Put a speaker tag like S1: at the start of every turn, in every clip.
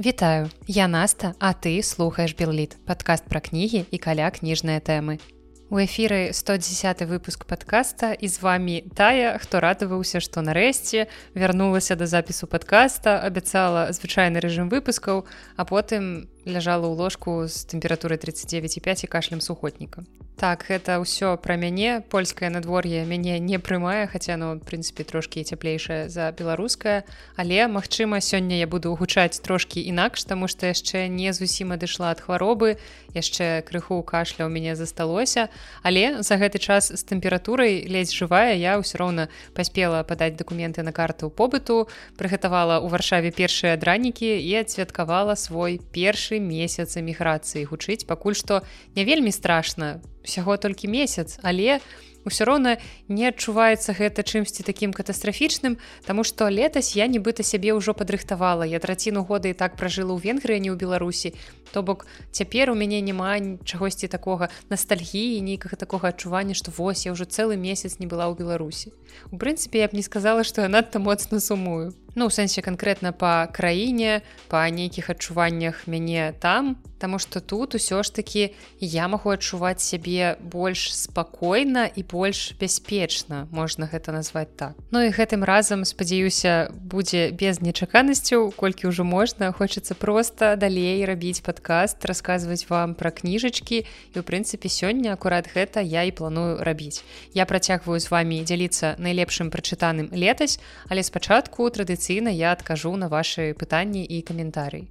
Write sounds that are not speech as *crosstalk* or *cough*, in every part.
S1: Вітаю, я Наста, а ты слухаеш Белліт, падкаст пра кнігі і каля кніжныя тэмы. У эфіры 110 выпуск подкаста і з вами тая, хто радаваўся, што нарэшце вярнулася да запісу подкаста, абяцала звычайны рэжым выпускаў, а потым ляжала ў ложку з тэмпературай 39,5 і кашлем сухотніка. Так гэта ўсё пра мяне польскае надвор'е мяне не прымае хаця ну прынцыпе трошкі цяплейшае за беларускае але магчыма сёння я буду гучаць трошкі інакш таму што яшчэ не зусім адышла ад хваробы яшчэ крыху кашля ў мяне засталося. Але за гэты час з тэмпературай ледзь жывая я ўсё роўна паспела падаць дакументы на карту побыту прыгатавала ў варшаве першыя дранікі і адсвяткавала свой першы месяц эміграцыі гучыць пакуль што не вельмі страшна усяго толькі месяц але ўсё роўна не адчуваецца гэта чымсьці такім катастрафічным Таму што летась я нібыта сябе ўжо падрыхтавала. Я траціну года і так пражыла ў венгрыі не ў беларусі. То бок цяпер у мяне няма чагосьці такога ностальгіі нейкага такога адчування што вось я ўжо цэлы месяц не была ў беларусі. У прынцыпе я б не сказала што я надта моцна сумую ну у сэнсе канкрэтна па краіне па нейкіх адчуваннях мяне там Таму што тут усё ж такі я магу адчуваць сябе больш спакойна і больш бяспечна можна гэта назваць так. Ну і гэтым разам спадзяюся будзе без нечаканасцяў колькі ўжо можна. Хочацца проста далей рабіць падкаст расказваць вам пра кніжачкі. І ў прынцыпе сёння акурат гэта я і планую рабіць. Я працягваю з вами дзяліцца найлепшым прачытаным летась але спачатку традыцыйна традыцыйна я адкажу на ваши пытанні і каментарый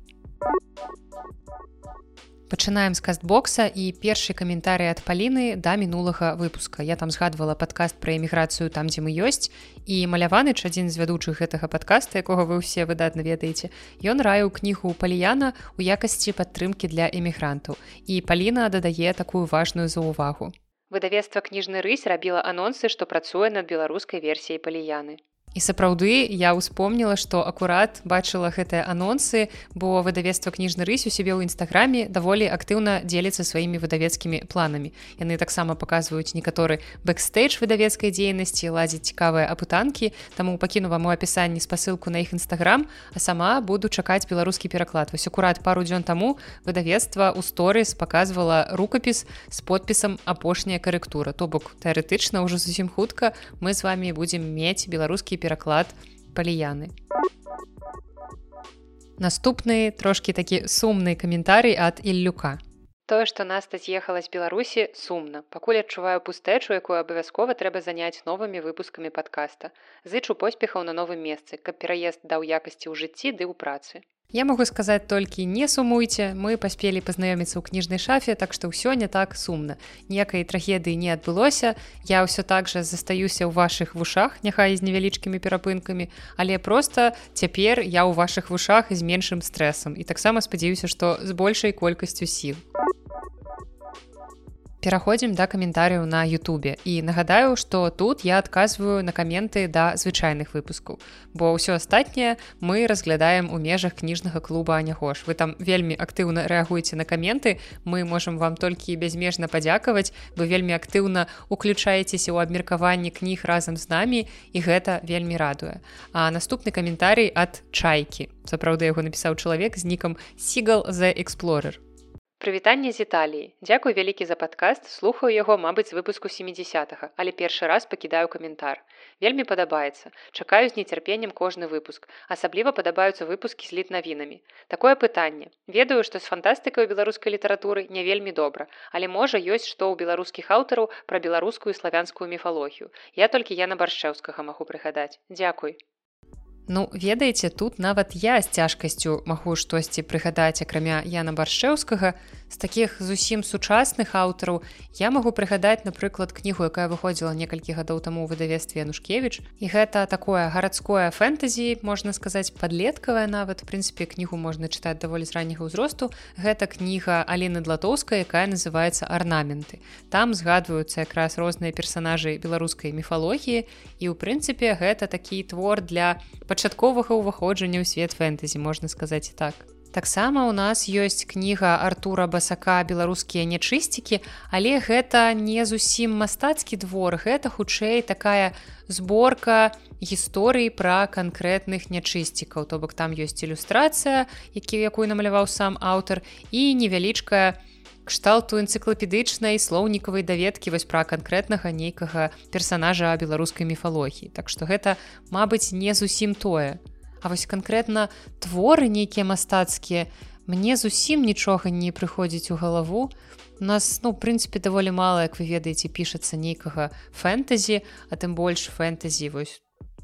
S1: пачынаем з кастбокса і першы каментарый ад паліны да мінулага выпуска. Я там згадвала падкаст пра эміграцыю там дзе мы ёсць і маляваныч адзін з вядучых гэтага падкаста якога вы ўсе выдатна ведаеце ён раю кнігу паліяна у якасці падтрымкі для эмігрантаў і паліна дадае такую важную заўвагу. Выдавецтва кніжны рысь рабіла анонсы што працуе над беларускай версіяй паліяны І сапраўды я ўспомніла, што акурат бачыла гэтыя анонсы, бо выдавецтва кніжны рысь у сябе ў нстаграме даволі актыўна дзеліцца сваімі выдавецкімі планамі. Яны таксама паказваюць некаторы бэкстэйдж выдавецкай дзейнасці, ладзіць цікавыя апытанкі, таму пакіну вам у апісанні спасылку на іх нстаграм, а сама буду чакаць беларускі пераклад. Вось акурат пару дзён таму выдавецтва ў сторыс паказвала рукапіс з подпісам апошняя карэктура. То бок тэарэтычна ўжо зусім хутка мы з вами будзем мець беларускі пераклад паліяны. Наступны трошкі такі сумны каментарый ад іллюка. Тое, што наста з'ехала з Беларусі сумна. Пакуль адчуваю пустэчу, якую абавязкова трэба заняць новымі выпускамі падкаста. Зычу поспехаў на новым месцы, каб пераезд даў якасці ў жыцці ды ў працы. Я магу сказаць толькі не сумуйце, мы паспелі пазнаёміцца ў кніжнай шафе, так што ўсё не так сумна. Ніякай трагедыі не адбылося. Я ўсё так жа застаюся ў вашых вушах, няхай з невялічкімі перапынкамі, але проста цяпер я ў вашых вушах з меншым стрэсам і таксама спадзяюся, што з большай колькасцю сіл пераходзім да каментарыяў на Ютубе. І нагадаю што тут я адказваю на каменты да звычайных выпускаў. Бо ўсё астатняе мы разглядаем у межах кніжнага клуба анягош вы там вельмі актыўна рэагуеце на каменты мы можемм вам толькі бязмежна падзякаваць вы вельмі актыўна уключаецеся ў абмеркаванні кніг разам з намі і гэта вельмі радуе. А наступны каментарый ад чайкі. Сапраўды яго напісаў чалавек з нікам сігал за эксплорер Прывітанне з Італіі. Дзякуй вялікі за падкаст, слухаю яго, мабыць, з выпуску 70, але першы раз пакідаю каментар. Вельмі падабаецца. Чакаю з нецярпеннем кожны выпуск. Асабліва падабаюцца выпускі з літнавінамі. Такое пытанне. Ведаю, што з фантастыкай у беларускай літаратуры не вельмі добра, але можа ёсць што ў беларускіх аўтараў пра беларускую славянскую міфалогію. Я толькі Яна баршчэўскага магу прыгадаць. Дзякуй. Ну ведаеце тут нават я з цяжкасцю магу штосьці прыгадаць акрамя Яна баршчэўскага з такіх зусім сучасных аўтараў я магу прыгадаць напрыклад кнігу якая выходзіла некалькі гадоў таму ў выдавестве янушкевич і гэта такое гарадское фэнтэзі можна сказаць подлеткавая нават. В прынцыпе кнігу можна чытаць даволі з ранняга ўзросту. Гэта кніга Аліны длатоўская якая называется арнаменты там згадваюцца якраз розныя персонажы беларускай міфалогіі. І ў прынцыпе гэта такі твор для пачатковага ўваходжання ў свет фэнтэзі можна сказаць і так Таксама у нас ёсць кніга Артура басака беларускія нячысцікі, але гэта не зусім мастацкі двор, гэта хутчэй такая зборка гісторыі пра канкрэтных нячысцікаў. То бок там ёсць ілюстрацыя, які якую намаляваў сам аўтар і невялічкая кшталту энцыклапедычнай слоўнікавай даведкі вось пра канкрэтнага нейкага персанажа беларускай міфалогіі. Так што гэта, мабыць, не зусім тое. А вось канкрэтна творы нейкія мастацкія мне зусім нічога не прыходзіць у галаву. У нас ну прынцыпе даволі мала, як вы ведаеце, пішацца нейкага фэнтэзі, а тым больш фэнтэзі вось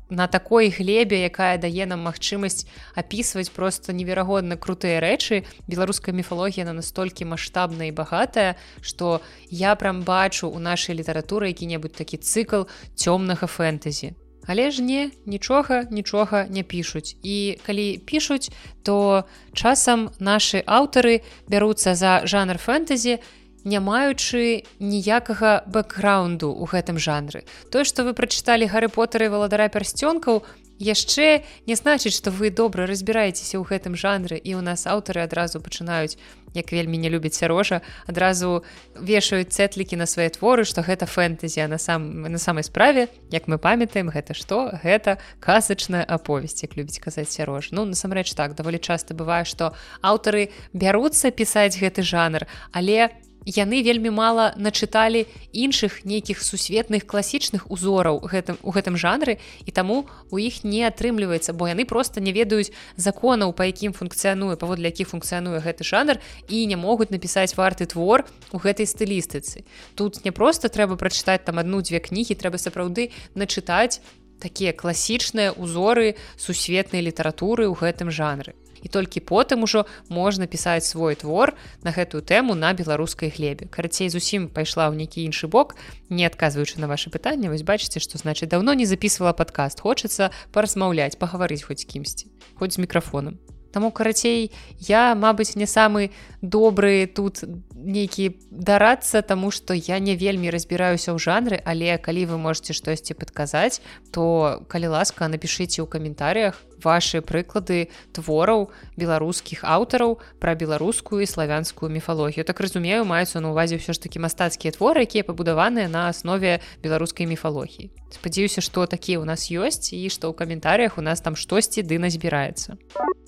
S1: на такой глебе, якая дае нам магчымасць апісваць просто неверагодна крутыя рэчы. Беларуская міфалогія на настолькі маштабная і багатая, што я прям бачу у нашай літаратуры які-небудзь такі цыкл цёмнага фэнтэзі. Але ж не нічога нічога не пішуць і калі пішуць то часам нашы аўтары бяруцца за жанр фэнтэзі не маючы ніякага бэкграунду ў гэтым жанры. Тое што вы прачыталі гары потары валадара пярсцёнкаў яшчэ не значыць што вы добра разбіраецеся ў гэтым жанры і ў нас аўтары адразу пачынаюць як вельмі не любіць сярожа адразу вешаюць цэтлікі на свае творы што гэта фэнтэзія на сам на самай справе як мы памятаем гэта што? Гэта казачная аповесць як любіць казаць сярож. Ну насамрэч так даволі часта бывае што аўтары бяруцца пісаць гэты жанр але яны вельмі мала начыталі іншых нейкіх сусветных класічных узораў гэтым у гэтым жанры і таму у іх не атрымліваецца бо яны просто не ведаюць законаў па якім функцыянуе паводле якіх функцыянуе гэты жанр і не могуць напісаць варты твор у гэтай стылістыцы. Тут не просто трэба прачытаць там одну-дзве кнігі трэба сапраўды начытаць такія класічныя узоры сусветнай літаратуры ў гэтым жанры і толькі потым ужо можна пісаць свой твор на гэтую тэму на беларускай глебе. Карацей зусім пайшла ў нейкі іншы бок не адказваючы на ваше пытанне вось бачыце што значит давно не записывала подкаст хочацца паразмаўляць пагаварыць хоць кімсьці хоць з мікрафонам Таму карацей я мабыць не самы добры тут нейкі дарацца таму што я не вельмі разбіраюся ў жанры але калі вы можете штосьці падказаць то калі ласка напішыце ў каментарях ваши прыклады твораў беларускіх аўтараў пра беларускую і славянскую міфалогію так разумею маюцца на увазе ўсё ж такі мастацкія творы якія пабудаваныя на аснове беларускай міфалогіі спадзяюся што такія ў нас ёсць і што ў каментарях у нас там штосьці ды назбіраецца а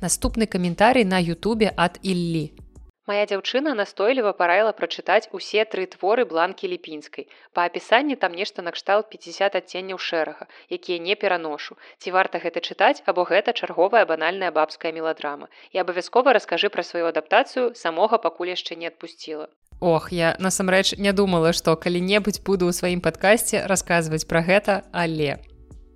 S1: Наступны каментарый на Ютубе ад Іллі. Мая дзяўчына настойліва параіла прачытаць усе тры творы бланкі ліпінскай. Па апісанні там нешта накшталт 50 адценняў шэрага, якія не пераношу. Ці варта гэта чытаць, або гэта чарговая банальная бабская меладрама. І абавязкова раскажы пра сваю адаптацыю самога пакуль яшчэ не адпусціла. Ох, я насамрэч не думала, што калі-небудзь буду ў сваім падкасці расказваць пра гэта, але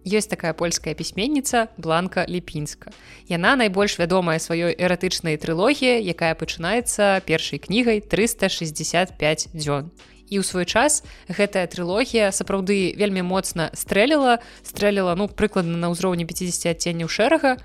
S1: ёсць такая польская пісьменніца бланка ліпінска яна найбольш вядомая сваёй эратычнай трылогіі якая пачынаецца першай кнігай 365 дзён і ў свой час гэтая трылогія сапраўды вельмі моцна стрэліла стрэліла ну прыкладна на ўзроўні 50 адценняў шэрага.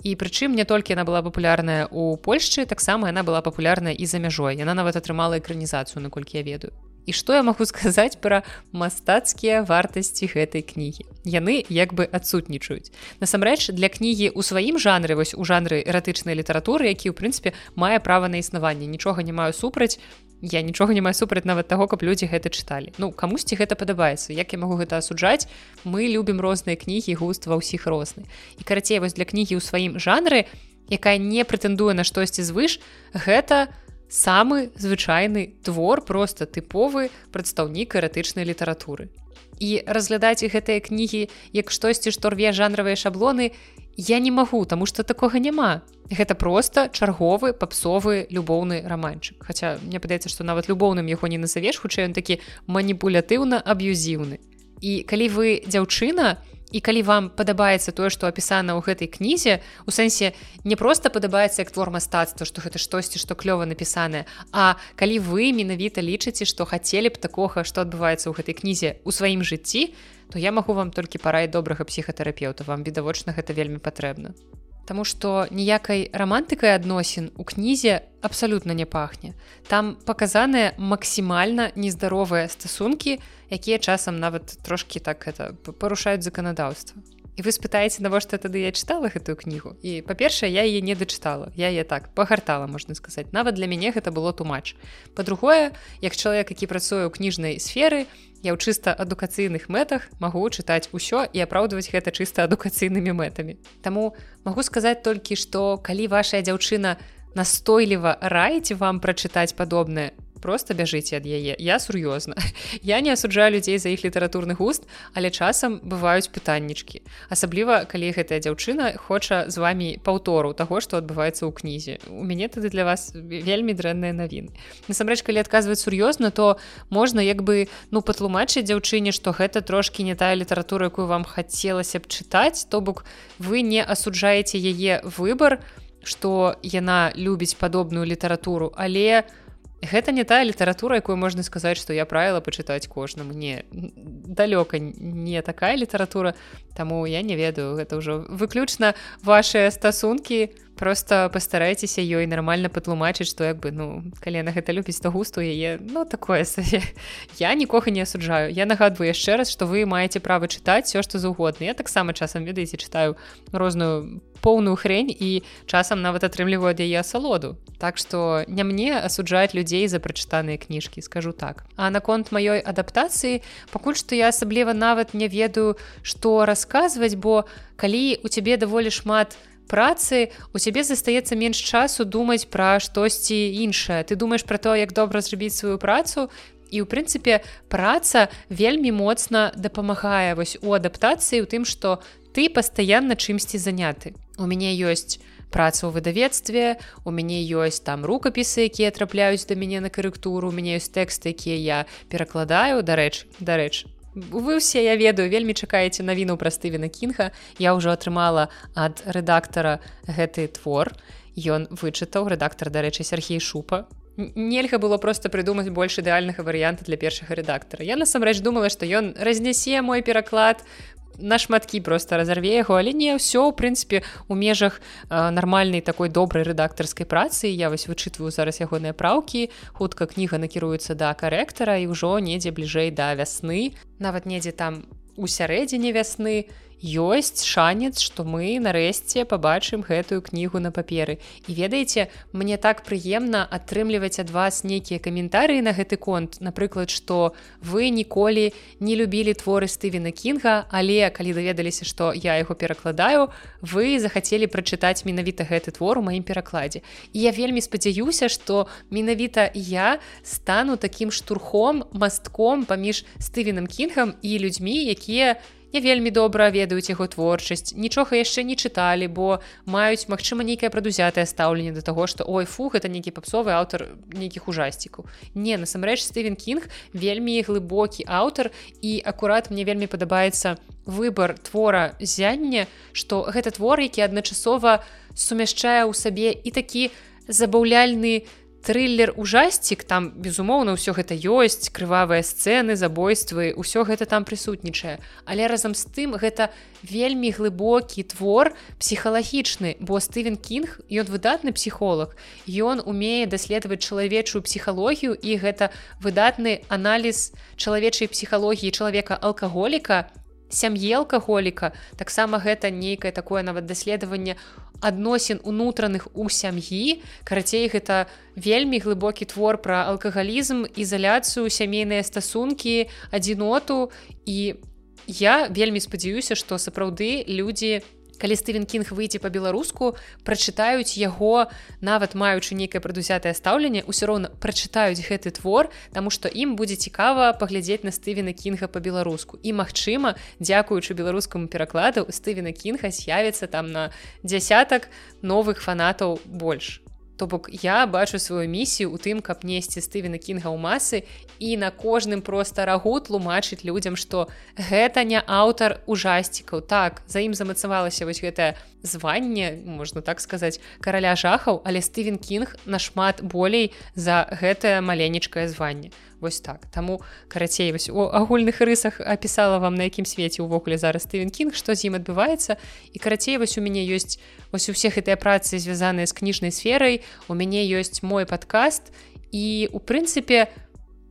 S1: І прычым не толькі яна была папулярная ў польшчы таксама яна была папулярная і за мяжой. Яна нават атрымала экранізацыю наколькі я ведаю І што я магу *laughs* сказаць пра мастацкія вартасці гэтай кнігі. Яны як бы адсутнічаюць. Насамрэч для кнігі ў сваім жанры вось у жанры эратычнай літаратуры, які ў прынцыпе мае права на існаванне, нічога не маю супраць. Я нічога не маю супраць нават таго, каб людзі гэта чыталі. Ну камусьці гэта падабаецца. Як я магу гэта асуджаць, мы любім розныя кнігі густ ва ўсіх розны. І карацей вось для кнігі ў сваім жанры, якая не прэтэндуе на штосьці звыш, гэта, самы звычайны твор просто тыповы прадстаўнік эратычнай літаратуры. І разглядаць гэтыя кнігі як штосьці што рве жанравыя шаблоны я не магу, таму што такога няма. Гэта проста чарговы папсовы любоўны раманчык. Хаця мне падаецца, што нават любоўным яго не назавеш, хутчэй ён такі маніпулятыўна аб'юзіўны. І калі вы дзяўчына, і калі вам падабаецца тое што апісана ў гэтай кнізе у сэнсе не просто падабаецца як твор мастацтва што гэта штосьці што клёва напісанае А калі вы менавіта лічыце што хацелі б такога што адбываецца ў гэтай кнізе у сваім жыцці то я магу вам толькі параіць добрага псіхатэрапеўта вам відавочна гэта вельмі патрэбна Таму што ніякай рамантыкай адносін у кнізе абсалютна не пахне. Там паказаныя максімальна нездаровыя стасункі, якія часам нават трошкі так это парушаюць заканадаўства. І вы спытаеце навошта тады я чытала гэтую кнігу і па-першае я яе не дачытала я я так пагартала можна сказаць нават для мяне гэта было тумач па-другое як чалавек які працуе ў кніжнай сферы я ў чыста адукацыйных мэтах магу чытаць усё і апраўдваць гэта чыста адукацыйнымі мэтамі Таму магу сказаць толькі што калі вашая дзяўчына настойліва раіць вам прачытаць падобнае просто бяжыце ад яе. Я сур'ёзна. *laughs* Я не асуджаю людзей за іх літаратурны густ але часам бываюць пытаннічкі. Асабліва калі гэтая дзяўчына хоча з вами паўтору таго што адбываецца ў кнізе. У мяне тады для вас вельмі дрэнныя навіны. Насамрэч калі адказваць сур'ёзна то можна як бы ну патлумачыць дзяўчыне што гэта трошки не тая літаратура якую вам хацелася б чытаць то бок вы не асуджаеце яе выбор што яна любіць падобную літаратуру але у гэта не тая літаратура якую можна сказаць што я правіла пачытаць кожнаму не далёка не такая літаратура таму я не ведаю. Гэта ўжо выключна ваши стасункі просто пастарайцеся ёй нармальна патлумачыць што як бы ну калі на гэта любіць то густу яе ну такое саве я нікога не асуджаю я нагадваю яшчэ раз што вы маеце права чытаць все што заўгодна я таксама часам ведаеце чытаю розную поўную хрень і часам нават атрымліваю ад яе асалоду Так што не мне асуджаць людзей за прачытаныя кніжкі скажу так. А наконт маёй адаптацыі пакуль што я асабліва нават не ведаю што расказваць бо калі у цябе даволі шмат працы у цябе застаецца менш часу думаць пра штосьці іншае ты думаеш пра то як добра зрабіць сваю працу і ў прынцыпе праца вельмі моцна дапамагае вось у адаптацыі у тым што ты пастаянна чымсьці заняты у мяне ёсць праца ў выдавецтве у мяне ёсць там рукапісы якія трапляюць да мяне на карэктуру у мяне ёсць тэксты якія я перакладаю дарэч дарэч вы ўсе я ведаю вельмі чакаеце навіну пра стывена кінга я ўжо атрымала ад рэдактара гэты твор. Ён вычытаў рэдактар дарэчы Сергей шупа. Нельга было просто прыдумаць больш ідэальнага варыянта для першага рэдактара. Я насамрэч думала што ён разнясе мой пераклад на шматкі просто разарве яго але не ўсё ў прынцыпе у межах нармальнай такой добрай рэдактарскай працы. Я вось вычытваю зараз ягоныя праўкі. Хутка кніга накіруецца да карэктара і ўжо недзе бліжэй да вясны. Нават недзе там у сярэдзіне вясны ёсць шанец што мы нарэшце пабачым гэтую кнігу на паперы. І ведаеце мне так прыемна атрымліваць ад вас нейкія каментарыі на гэты конт. Напрыклад што вы ніколі не любілі творы стывена кінга але калі даведаліся што я яго перакладаю вы захацелі прачытаць менавіта гэты твор у маім перакладзе. І я вельмі спадзяюся што менавіта я стану такім штурхом мастком паміж стывеном кінгам і людзьмі якія не не вельмі добра ведаюць яго творчасць нічога яшчэ не чыталі бо маюць магчыма нейкае прадузятае стаўленне да таго што ой фух это нейкі папсовы аўтар нейкіх ужасцікаў не насамрэч стывен кінг вельмі глыбокі аўтар і акурат мне вельмі падабаецца выбор твора зяння што гэта твор які адначасова сумяшчае ў сабе і такі забаўляльны на трыллер ужасцік там безумоўна ўсё гэта ёсць крывавыя сцэны забойствы ўсё гэта там прысутнічае. Але разам з тым гэта вельмі глыбокі твор псіхалагічны бо стывен кінг ён выдатны псіхолог ён умее даследаваць чалавечую псіхалогію і гэта выдатны аналіз чалавечай псіхалогіі чалавека алкаголіка сям'і алкаголіка таксама гэта нейкае такое нават даследаванне адносін унутраных у сям'і. Карацей гэта вельмі глыбокі твор пра алкагалізм ізаляцыю сямейныя стасункі адзіноту. І я вельмі спадзяюся што сапраўды людзі не калі стывен кінг выйдзе по-беларуску прачытаюць яго нават маючы нейкае прадузятае стаўленне ўсё роўна прачытаюць гэты твор таму што ім будзе цікава паглядзець на стывена кінга по-беларуску і магчыма дзякуючы беларускаму перакладу стывена кінга з'явіцца там на дзясятак новых фанатаў больш То бок я бачу сваю місію у тым, каб несці стывена кінга ў масы і на кожным проста рагу тлумачыць людзям, што гэта не аўтар ужасцікаў. Так за ім замацавалася вось гэтае званне, можна так сказаць, караля жахаў, але стывен кінг нашмат болей за гэтае маленечкае званне вось так. Таму карацей вось у агульных рысах апісала вам на якім свеце ўвогуле зараз стывен кінг што з ім адбываецца. І карацей вось у мяне ёсць вось у всех гэтыя працы звязаныя з кніжнай сферай у мяне ёсць мой падкаст. І у прынцыпе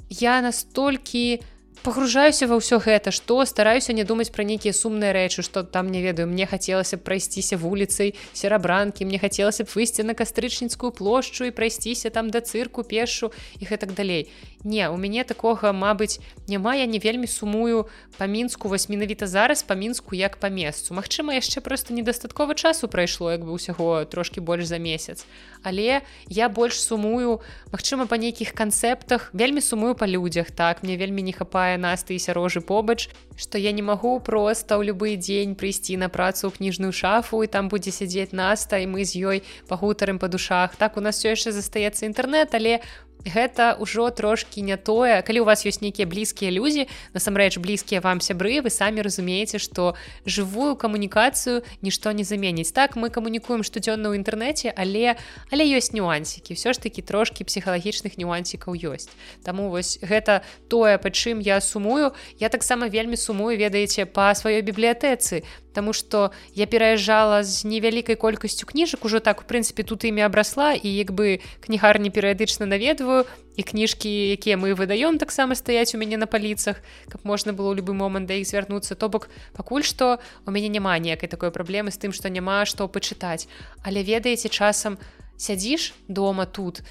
S1: я настолькі погружаюся ва ўсё гэта што стараюся не думаць пра нейкія сумныя рэчы што там не ведаю мне хацелася б прайсціся вуліцай серабранкі мне хацелася б выйсці на кастрычніцкую плошчу і прайсціся там да цырку пешу і гэтак далей не у мяне такога Мабыць няма я не вельмі сумую па мінску вось менавіта зараз па мінску як па месцу. Мачыма яшчэ просто недастаткова часу прайшло як бы ўсяго трошки больш за месяц. Але я больш сумую Мачыма па нейкіх канцэптах вельмі сумую па людзях так мне вельмі не хапае насты і сярожы побач што я не магу проста ў любы дзень прыйсці на працу ў кніжную шафу і там будзе сядзець наста і мы з ёй пагутарым па душах. Так у нас все яшчэ застаецца інтэрнет але у гэта ўжо трошки не тое. Калі у вас ёсць нейкія блізкія людзі насамрэч блізкія вам сябры вы самі разумееце што жывую камунікацыю нішто не заменіць. Так мы камунікуем штодзённа ў інтэрнэце але але ёсць нюансікі. Все ж таки трошки псіхалагічных нюансікаў ёсць. Таму вось гэта тое па чым я сумую. Я таксама вельмі сумую ведаеце па сваёй бібліятэцы Таму што я пераязджала з невялікай колькасцю кніжак ужо так у прынцыпе тут імі абрасла і як бы кнігарні перыядычна наведваю і кніжкі якія мы выдаём таксама стаяць у мяне на паліцах каб можна было ў любы момант да іх звярнуцца то бок пакуль што у мяне няма ніякай такой праблемы з тым што няма што пачытаць але ведаеце часам сядзіш дома тут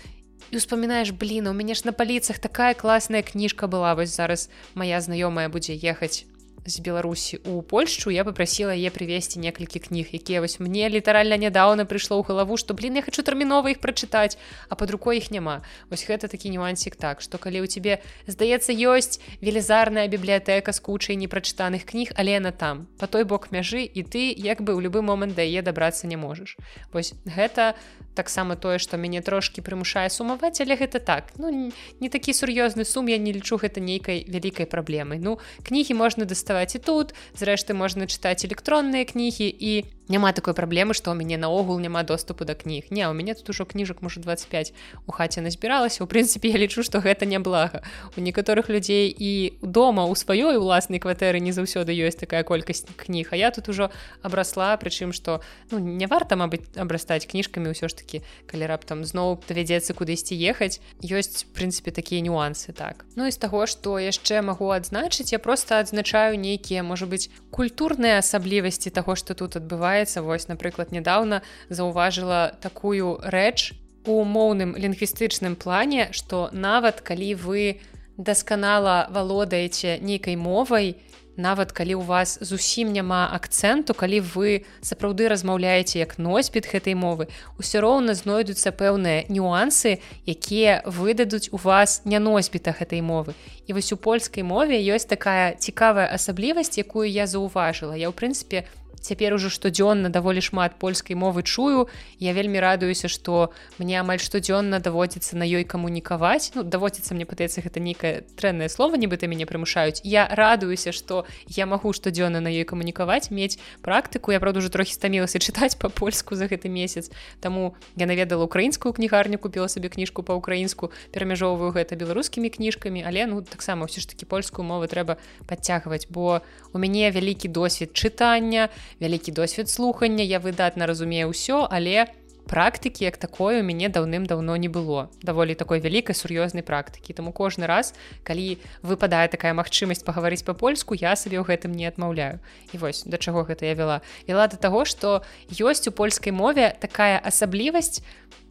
S1: і успамінаеш блін у мяне ж на паліцах такая класная кніжка была вось зараз моя знаёмая будзе ехаць з беларусі у польшчу я попрасила е прывесці некалькі кніг якія вось мне літаральна нядаўна прыйшло ў галаву што блин я хочу тэрмінова іх прачытаць а под рукой іх няма. Вось гэта такі нюансік так што калі у цябе здаецца ёсць велізарная бібліятэка з кучай непрачытаных кніг але на там по той бок мяжы і ты як бы ў любы момант дае дабрацца не можаш. Вось гэта таксама тое што мяне трошки прымушае сумаваць але гэта так. Ну не такі сур'ёзны сум я не лічу гэта нейкай вялікай праблемай. Ну кнігі можна даставаць даставаць і тут. Зрэшты можна чытаць электронныя кнігі і няма такой праблемы што ў мяне наогул няма доступу да кніг не у мяне тут ужо кніжак можа 25 у хаце назбіралася *laughs* у прынцыпе я лічу што гэта няблага у некаторых людзей і дома у сваёй уласнай кватэры не заўсёды ёсць такая колькасць кніг а я тут ужо абрасла прычым што ну не варта мабыць абрастаць кніжкамі ўсё ж таки калі раптам зноў давядзецца кудысьці ехаць ёсць прынцыпе такія нюансы так. Ну і з таго што яшчэ магу адзначыць я просто адзначаю нейкія можа быць культурныя асаблівасці таго што тут адбываецца адбываецца вось напрыклад нядаўна заўважыла такую рэч у моўным лінгвістычным плане што нават калі вы дасканала валодаеце нейкай мовай нават калі у вас зусім няма акцэнту калі вы сапраўды размаўляеце як носьбіт гэтай мовы усё роўна знойдуцца пэўныя нюансы якія выдадуць у вас не носьбіта гэтай мовы. І вось у польскай мове ёсць такая цікавая асаблівасць якую я заўважыла. Я ў прынцыпе цяпер ужо штодзённа даволі шмат польскай мовы чую. Я вельмі радуюся што мне амаль штодзённа даводзіцца на ёй камунікаваць ну даводзіцца мне пытаецца гэта нейкае трэннае слово нібыта мяне прымушаюць я радуюся што я магу штодзённа на ёй камунікаваць мець практыку я правда уже трохі стамілася *laughs* чытаць па-польску за гэты месяц. Таму я наведала украінскую кнігарню купила сабе кніжку па-украінску перамяжоўваю гэта беларускімі кніжкамі але ну таксама ўсё ж таки польскую мову трэба подцягваць бо у мяне вялікі досвед чытання вялікі досвед слухання я выдатна разумею ўсё але практыкі як такое у мяне даўным-даўно не было даволі такой вялікай сур'ёзнай практыкі. Таму кожны раз калі выпадае такая магчымасць пагаварыць па-польску я сабе ў гэтым не адмаўляю. І вось да чаго гэта я вяла? Вяла да таго што ёсць у польскай мове такая асаблівасць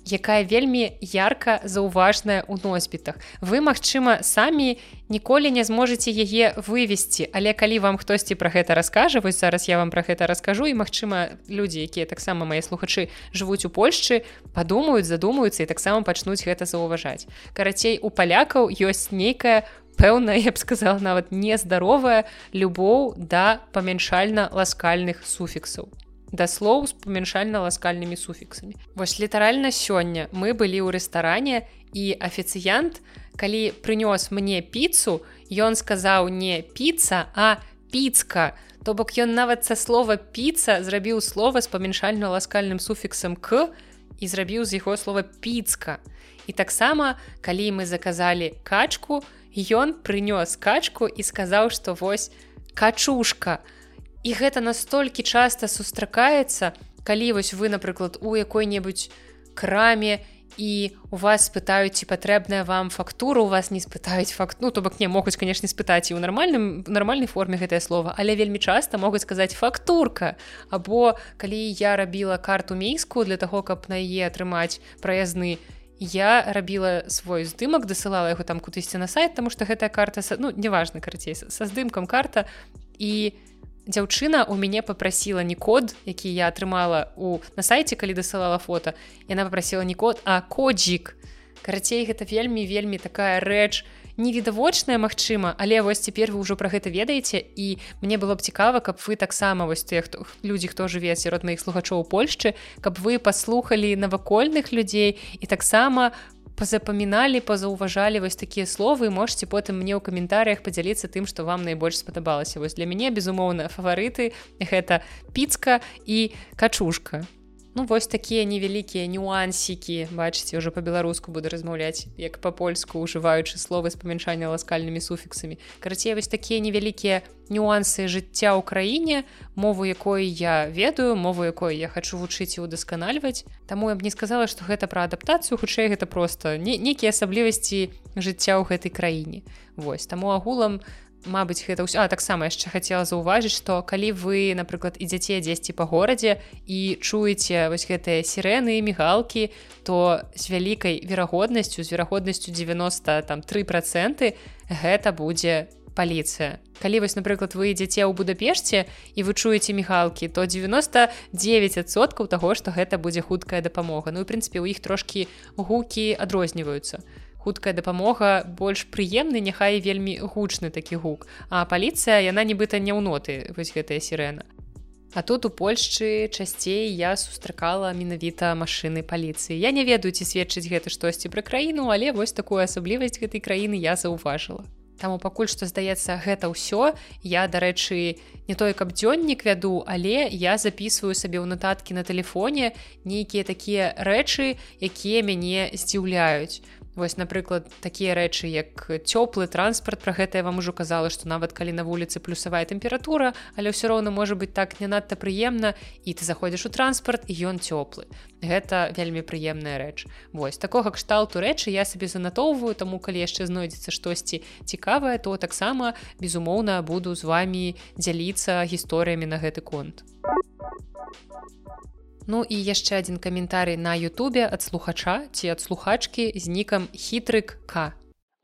S1: якая вельмі ярка заўважная ў носьбітах. Вы магчыма самі ніколі не зможаце яе вывесці але калі вам хтосьці пра гэта раскажа вось зараз я вам пра гэта раскажу і магчыма людзі якія таксама мае слухачы жывуць у Польшчы падумаюць задумаюцца і таксама пачнуць гэта заўважаць. Карацей у палякаў ёсць нейкая пэўна я б сказала нават нездаровая любоў да памяншальна ласкальных суфіксаў да слоў з памяншальна-ласкальнымі суфіксамі. Вось літаральна сёння мы былі ў рэстаране і афіцыянт, калі прынёс мне піцу, ён сказаў не піца, а піцка. То бок ён нават са слова піца зрабіў слова з памяншальна-ласкальным суфіксам к і зрабіў з яго слова піцка. І таксама, калі мы заказалі качку, ён прынёс качку і сказаў, што вось качушка, і гэта настолькі часта сустракаецца калі вось вы напрыклад у якой-небудзь краме і у вас спытаюць ці патрэбная вам фактура у вас не спытаюць факт ну то бок не могуць конечно спытаць і ў нармальным нармальнай форме гэтае слово але вельмі часта могуць сказаць фактурка або калі я рабіла карту мейску для таго каб на яе атрымаць праязны я рабіла свой здымак дасылала яго там кудысьці на сайт тому что гэтая карта ну неважна карацей са здымкам карта і я дзяўчына у мяне попрасіла не код які я атрымала у на сайце калі дасылала фото яна попросила не код а коджік карацей гэта вельмі вельмі такая рэч невідавочная Мачыма але вось цяпер вы ўжо про гэта ведаеце і мне было б цікава каб вы таксама вось тыя хто людзі хто жыве сярод маіх слухачоў Польшчы каб вы паслухали навакольных людзей і таксама пазапаміналі пазаўважалі вось такія словы можете потым мне ў каментарях подзяліцца тым что вам найбольш спадабалася вось для мяне безумоўна фаварыты гэта піцка і качушка Ну вось такія невялікія нюансікі. Бачыце уже по-беларуску буду размаўляць як по-польску ужываючы словы з памяншання ласкальнымі суфіксамі. Карацей вось такія невялікія нюансы жыцця ў краіне мову якой я ведаю мову якой я хочу вучыць і удасканальваць Таму я б не сказала что гэта пра адаптацыю хутчэй гэта просто не нейкія асаблівасці жыцця ў гэтай краіне. Вось таму агулам на Мабыць гэта ўсё таксама яшчэ хацела заўважыць што калі вы напрыклад ідзяце дзесьці па горадзе і чуеце вось гэтыя сірэны мігалкі то з вялікай верагоднасцю з верагоднасцю 90 там три проценты гэта будзе паліцыя. Калі вось напрыклад вы ідзеце ў будапешце і вы чуеце мігалкі то 99соткаў таго што гэта будзе хуткая дапамога. Ну і прынпе у іх трошкі гукі адрозніваюцца. то хуткая дапамога больш прыемны няхай вельмі гучны такі гук. А паліцыя яна нібыта не ў ноты вось гэтая сірена А тут у Польшчы часцей я сустракала менавіта машыны паліцыі. Я не ведаю ці сведчыць гэта штосьці пра краіну але вось такую асаблівасць гэтай краіны я заўважыла. Таму пакуль што здаецца гэта ўсё. Я дарэчы не тое каб дзённік вяду але я записываю сабе ў нататкі на тэлефоне нейкія такія рэчы якія мяне здзіўляюць Вось напрыклад такія рэчы як цёплы транспарт про гэта я вам ужо казала што нават калі на вуліцы плюсавая тэмпература але ўсё роўна можа быць так не надта прыемна і ты заходзіш у транспарт і ён цёплы. Гэта вельмі прыемная рэч. Вось такога кшталту рэчы я сабе занатоўваю таму калі яшчэ знойдзецца штосьці цікавае то таксама безумоўна буду з вами дзяліцца гісторыямі на гэты конт Ну і яшчэ адзін каментарый на Ютубе ад слухача ці ад слухачкі з нікам хітрык К.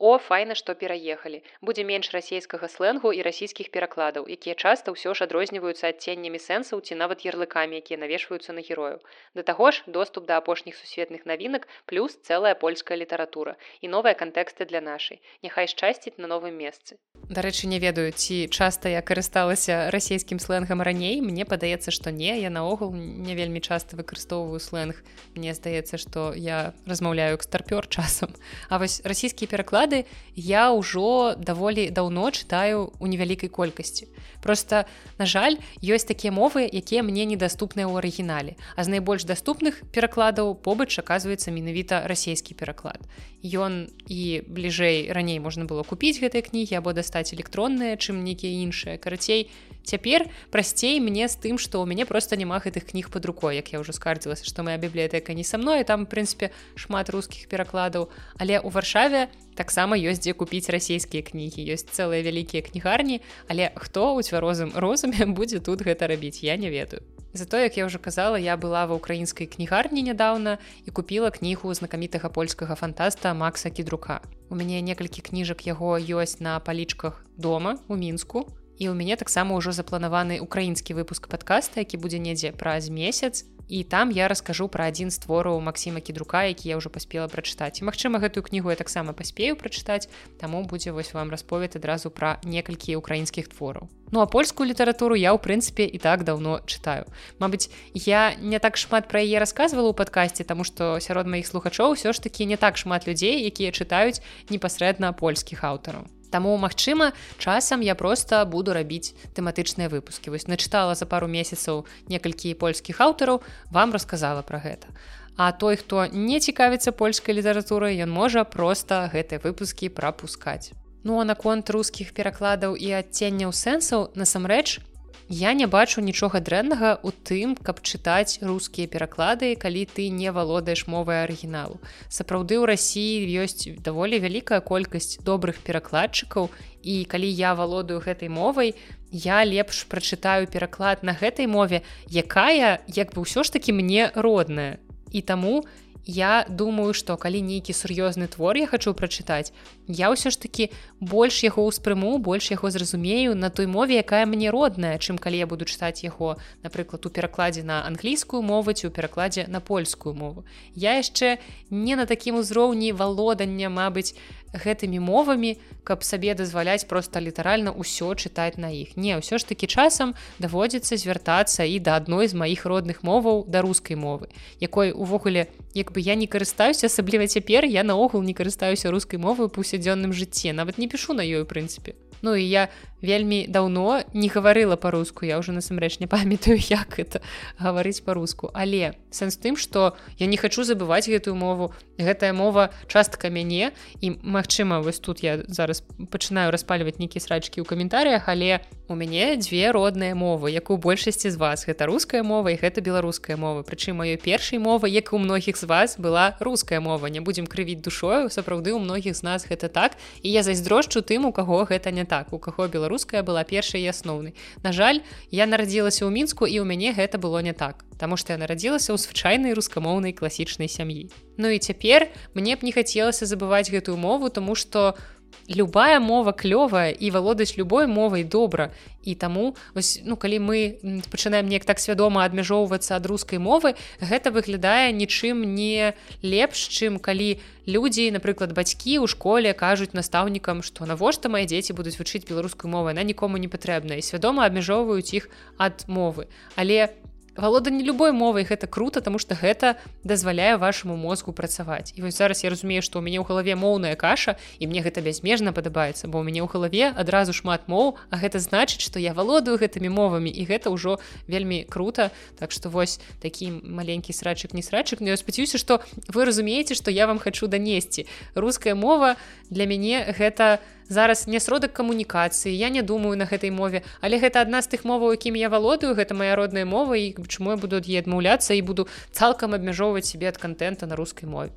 S1: О файна што пераехалі. Будзе менш расійскага сленгу і расійскіх перакладаў якія часта ўсё ж адрозніваюцца адценнямі сэнсаў ці нават ярлыкамі якія навешваюцца на герою да таго ж доступ да апошніх сусветных навінак плюс цэлая польская літаратура і новыя кантэксты для нашай. Няхай шчасціць на новым месцы Дарэчы не ведаю ці часта я карысталася расійскім сленгам раней. Мне падаецца што не я наогул не вельмі часта выкарыстоўваю сленг. Мне здаецца што я размаўляю экстарпёр часам. А вось расійскі пераклад пераклады я ўжо даволі даўно чытаю у невялікай колькасці просто на жаль ёсць такія мовы якія мне недаступныя ў арыгінале. А з найбольш даступных перакладаў побач аказваецца менавіта расійскі пераклад. Ён і бліжэй раней можна было купіць гэтыя кнігі або дастаць электронныя чым нейкія іншыя. Карацей цяпер прасцей мне з тым што ў мяне просто няма гэтых кніг под рукой. Як я ўжо скардзілася што моя бібліятэка не са мной там прынпе шмат рускіх перакладаў. Але у варшаве таксама ёсць дзе купіць расійскія кнігі. Ёсць цэлыя вялікія кнігарні але хто ў цвярозым розуме *laughs* будзе тут гэта рабіць я не ведаю. Зато як я уже казала я была ва украінскай кнігарні нядаўна і купила кнігу знакамітага польскага фантаста Макса кідрука. У мяне некалькі кніжак яго ёсць на палічках дома у мінску і у мяне таксама ўжо запланаваны украінскі выпуск подкаста які будзе недзе праз месяц. І там я раскажу пра адзін з твораў Масіма кідрука які я ўжо паспела прачытаць і Мачыма гэтую кнігу я таксама паспею прачытаць таму будзе вось вам расповед адразу пра некалькі украінскіх твораў. Ну а польскую літаратуру я ў прынцыпе і так давно чытаю. Мабыць я не так шмат пра яе рассказывала ў падкасці таму што сярод маіх слухачоў ўсё ж такі не так шмат людзей якія чытаюць непасрэдна польскіх аўтараў Таму магчыма, часам я проста буду рабіць тэматычныя выпускі. Вось начытала за пару месяцаў некалькі польскіх аўтараў, вам расказала пра гэта. А той, хто не цікавіцца польскай літаратурай, ён можа проста гэтыя выпускі прапускаць. Ну а наконт рускіх перакладаў і адценняў сэнсаў насамрэч, я не бачу нічога дрэннага у тым каб чытаць рускія пераклады калі ты не валодаеш мовай арыгіналу. Сапраўды ў рассіі ёсць даволі вялікая колькасць добрых перакладчыкаў і калі я валодаю гэтай мовай я лепш прачытаю пераклад на гэтай мове якая як бы ўсё ж таки мне родная. І таму я думаю что калі нейкі сур'ёзны твор я хочу прачытаць я ўсё ж таки больш яго ўспрыму больш яго зразумею на той мове якая мне родная чым калі я буду чытаць яго напрыклад у перакладзе на англійскую мову ці ў перакладзе на польскую мову. Я яшчэ не на такім узроўні валодання Мабыць гэтымі мовамі каб сабе дазваляць просто літаральна ўсё чытаць на іх. Не ўсё ж таки часам даводзіцца звяртацца і да адной з маіх родных моваў да рускай мовы якой увогуле як бы я не карыстаюся асабліва цяпер я наогул не карыстаюся рускай мовы паўсядзённым жыцці. Нават не пішу на ёй у прынцыпе Ну і я вельмі даўно не гаварыла па-руску я ўжо насамрэч не памятаю *laughs* як это гаварыць па-руску. Але сэнс тым што я не хочу забываць гэтую мову. Гэтая мова частка мяне і Магчыма вось тут я зараз пачынаю распальваць нейкія срачкі ў каментарыях але у мяне дзве родныя мовы як у большасці з вас. Гэта руская мова і гэта беларуская мова. Прычым маёй першай мовы як у многіх з вас была руская мова. Не будзем крывіць душою сапраўды у многіх з нас гэта так. І я зайздрошчу тым у каго гэта не так у каго беларус беларуская была першай і асноўнай. На жаль я нарадзілася ў мінску і ў мяне гэта было не так Таму што я нарадзілася ў звычайнай рускамоўнай класічнай сям'і. Ну і цяпер мне б не хацелася забываць гэтую мову тому что у любая мова клёвая і валодаць любой мовай добра. І таму вось, ну калі мы пачынаем неяк так свядома абмяжоўвацца ад рускай мовы гэта выглядае нічым не лепш чым калі людзі напрыклад бацькі ў школе кажуць настаўнікам што навошта мае дзеці будуць вучыць беларускую мову? Она нікому не патрэбная і свядома абмяжоўваюць іх ад мовы. Але у валоданне любой мовай гэта круто тому что гэта дазваляе вашаму мозгу працаваць і вось зараз я разумею што у мяне ў галаве моўная каша і мне гэта бязмежна падабаецца бо у мяне ў галаве адразу шмат моў а гэта значыць што я валодаю гэтымі мовамі і гэта ўжо вельмі круто. Так што вось такі маленькі срачык не срачык. Но я спадзяюся што вы разумееце што я вам хочу данесці. Руская мова для мяне гэта не зараз не сродак камунікацыі я не думаю на гэтай мове. Але гэта адна з тых моваў якім я валодаю гэта моя родная мова і чаму я буду ад е адмаўляцца і буду цалкам абмяжоўваць сябе ад контента на рускай мове.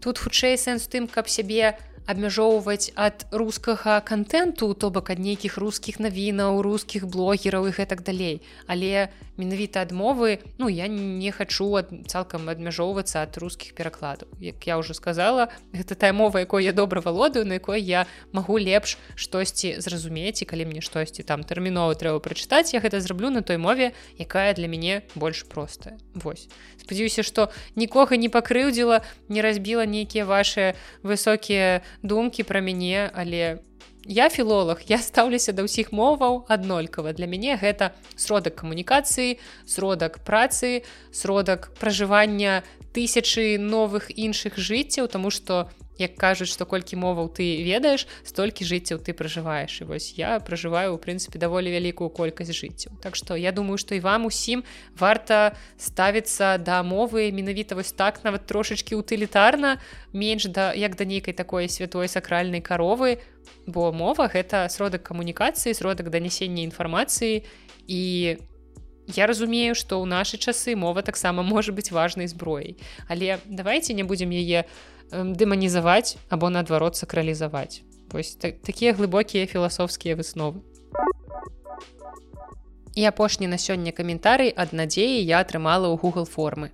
S1: Тут хутчэй сэнс тым каб сябе абмяжоўваць ад рускага контенту то бок ад нейкіх рускіх навінаў рускіх блогераў і гэтак далей. Але менавіта адмовы. Ну я не хачу ад, цалкам абмяжоўвацца ад рускіх перакладаў. Як я уже сказала гэта тая мова якой я добра валодаю на якой я магу лепш штосьці зразумець і калі мне штосьці там тэрмінова трэба прачытаць я гэта зраблю на той мове якая для мяне больш простая. Вось. Спадзяюся што нікога не пакрыўдзіла не разбіла нейкія ваши высокія думкі пра мяне але я філолог я стаўлюся да ўсіх моваў аднолькава для мяне гэта сродак камунікацыі сродак працы сродак пражывання тысячы новых іншых жыццяў тому что як кажуць што колькі моваў ты ведаеш столькі жыццяў ты пражываеш. І вось я пражываю у прынцыпе даволі вялікую колькасць жыццяў. Так што я думаю што і вам усім варта ставіцца да мовы менавіта вось так нават трошачки утылітарна менш да як да нейкай такой святой сакральнай каровы. Бо мова гэта сродак камунікацыі сродак данясення інфармацыі. І Я разумею, што ў нашы часы мова таксама *laughs* можа быць важнай зброяй. Але давайте не будзем яе дэманізаваць або наадварот сакралізаваць. Вось так, такія глыбокія філасофскія высновы. І апошні на сёння каментарый ад надзеі я атрымала ў google формы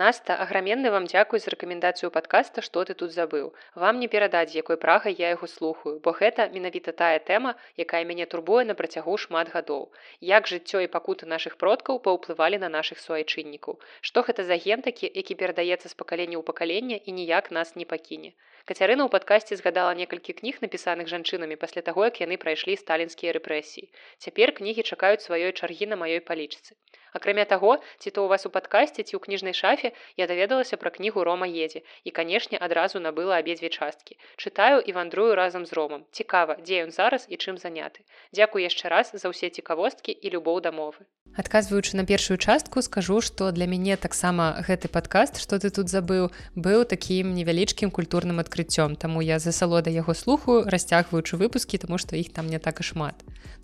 S1: Наста аграменны вам дзякуй за рэкамендацыю падкаста што ты тут забыў вам не перадаць якой прагай я яго слухаю бо гэта менавіта тая тэма якая мяне турбуе на працягу шмат гадоў. Як жыццё і пакуты нашых продкаў паўплывалі на нашых суайчыннікаў. Што гэта за гентакі які перадаецца з пакалення ў пакалення і ніяк нас не пакіне Кацярына ў падкасці згадала некалькі кніг напісаных жанчынамі пасля таго як яны прайшлі сталінскія рэпрэсіі. Цяпер кнігі чакаюць сваёй чаргі на маёй палічцы. Акрамя таго ці то у вас у падкасці ці ў кніжнай шафе я даведалася пра кнігу рома едзе і канешне адразу набыла абедзве часткі. Чытаю і вандрую разам з ромам. Цікава дзе ён зараз і чым заняты. Дзякуй яшчэ раз за ўсе цікавосткі і любоў дамовы адказваючы на першую частку скажу что для мяне таксама гэты подкаст что ты тут забыў быў таким невялічкім культурным адкрыццём таму я за салода яго слухаю расцягваючы выпускі тому что іх там не так і шмат.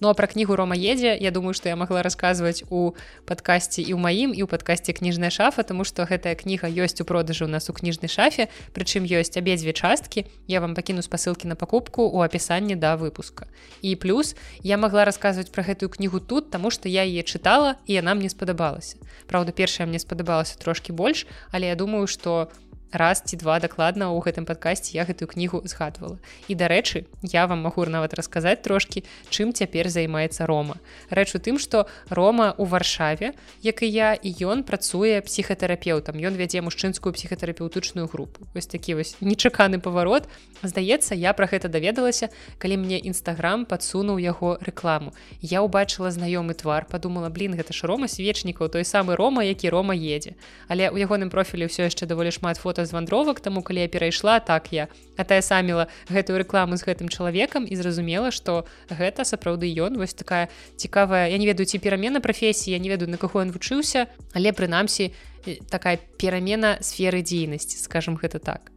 S1: Ну а про кнігу рома едзе я думаю что я могла расказваць у падкасці і ў маім і ў падкасці кніжная шафа тому что гэтая кніга ёсць у продажы у нас у кніжнай шафе прычым ёсць абедзве часткі. Я вам пакіну спасылкі на пакупку у апісанні да выпуска. І плюс я могла расказваць про гэтую кнігу тут тому что я яе чытала і яна мне спадабалася. Праўда першая мне спадабалася трошки больш але я думаю что раз ці два дакладна ў гэтым падкасці я гэтую кнігу згадвала. І дарэчы я вам магу нават расказаць трошки чым цяпер займаецца рома. Рэч у тым что рома у варшаве як і я і ён працуе псіхатэрапеўтам. Ён вядзе мужчынскую псіхатэрапеўтычную групу. Вось такі вось нечаканы паварот. Здаецца я про гэта даведалася калі мне нстаграм подсунуў яго рэкламу. Я убачыла знаёмы твар подумала блин гэта ж рома свечнікаў той самы рома які рома едзе але у ягоным профілі ўсё яшчэ даволі шмат фото фото з вандровак таму калі я перайшла так я. А тая саміла гэтую рэкламу з гэтым чалавекам і зразумела што гэта сапраўды ён вось такая цікавая я не ведаю ці перамена прафесіі я не ведаю на каго ён вучыўся але прынамсі такая перамена сферы дзейнасці скажем гэта так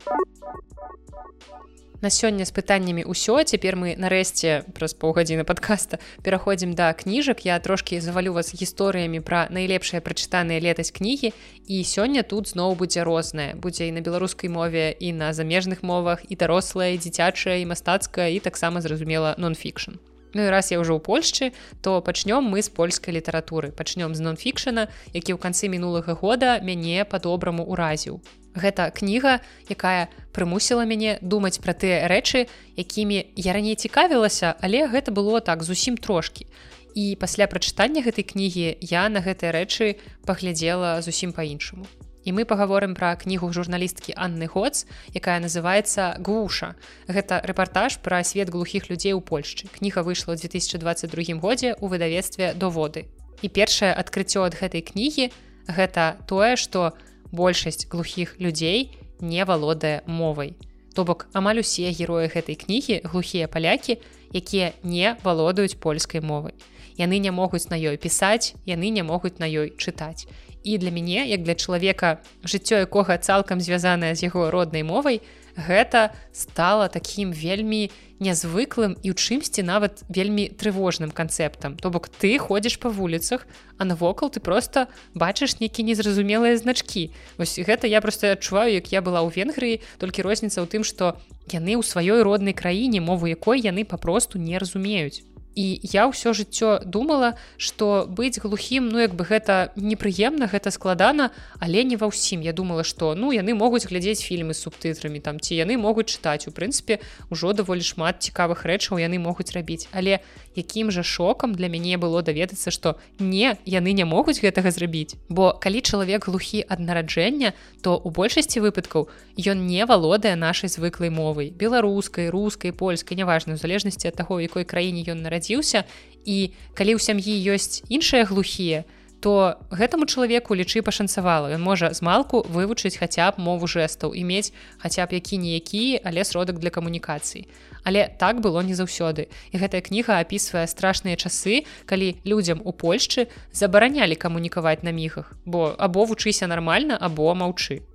S1: на сёння з пытаннямі ўсё. Цяпер мы нарэшце праз паўгадзіны падкаста пераходзім да кніжак. Я трошки завалю вас гісторыямі пра найлепшыя прачытаныя летась кнігі. І сёння тут зноў будзе рознае. Будзе і на беларускай мове і на замежных мовах і дарослая дзіцячая і мастацкая і таксама зразумела нон-фікшн Ну і раз я ўжо ў Польшчы, то пачнём мы з польскай літаратуры. пачнём з нон-фікшана, які ў канцы мінулага года мяне па-добраму ўразіў. Гэта кніга, якая прымусіла мяне думаць пра тыя рэчы, якімі я раней цікавілася, але гэта было так зусім трошкі. І пасля прачытання гэтай кнігі я на гэтыя рэчы паглядзела зусім па-іншаму. І мы паговорым пра кнігу журналісткі Анны Гоц, якая называецца Гуша. Гэта рэпартаж пра свет глухіх людзей у Польшчы. Кніга выйшла ў 2022 годзе ў выдавецтве доводы. І першае адкрыццё ад гэтай кнігі гэта тое, што большасць глухіх людзей не валодае мовай. То бок амаль усе героі гэтай кнігі глухія палякі, якія не валодаюць польскай мовай. Яны не могуць на ёй пісаць, яны не могуць на ёй чытаць і для мяне як для чалавека жыццё якога цалкам звязанае з яго роднай мовай гэта стала такім вельмі нязвыклым і ў чымсьці нават вельмі трывожным канцэптам. То бок ты ходзіш па вуліцах а навокал ты просто бачыш нейкі незразумелыя значкі. Вось гэта я просто адчуваю як я была ў венгрыі толькі розніца ў тым што яны ў сваёй роднай краіне мову якой яны папросту не разумеюць і я ўсё жыццё думала что быць глухім ну як бы гэта непрыемна гэта складана але не ва ўсім. Я думала что ну яны могуць глядзець фільмы з субтытрамі там ці яны могуць чытаць. У прынцыпе ўжо даволі шмат цікавых рэчаў яны могуць рабіць. Але якім жа шокам для мяне было даведацца что не яны не могуць гэтага зрабіць. Бо калі чалавек глухі ад нараджэння то у большасці выпадкаў ён не валодае нашай звыклай мовай. Беларускай рускай польскай неважна у залежнасці ад таго якой краіне ён нарадзіць нарадзіўся і калі ў сям'і ёсць іншыя глухія то гэтаму чалавеку лічы пашанцавала. Ён можа з малку вывучыць хаця б мову жэстаў і мець хаця б які-ніякі але сродак для камунікацыі. Але так было не заўсёды. І гэтая кніга апісвае страшныя часы калі людзям у Польшчы забаранялі камунікаваць на міхах бо або вучыся нармальна або маўчы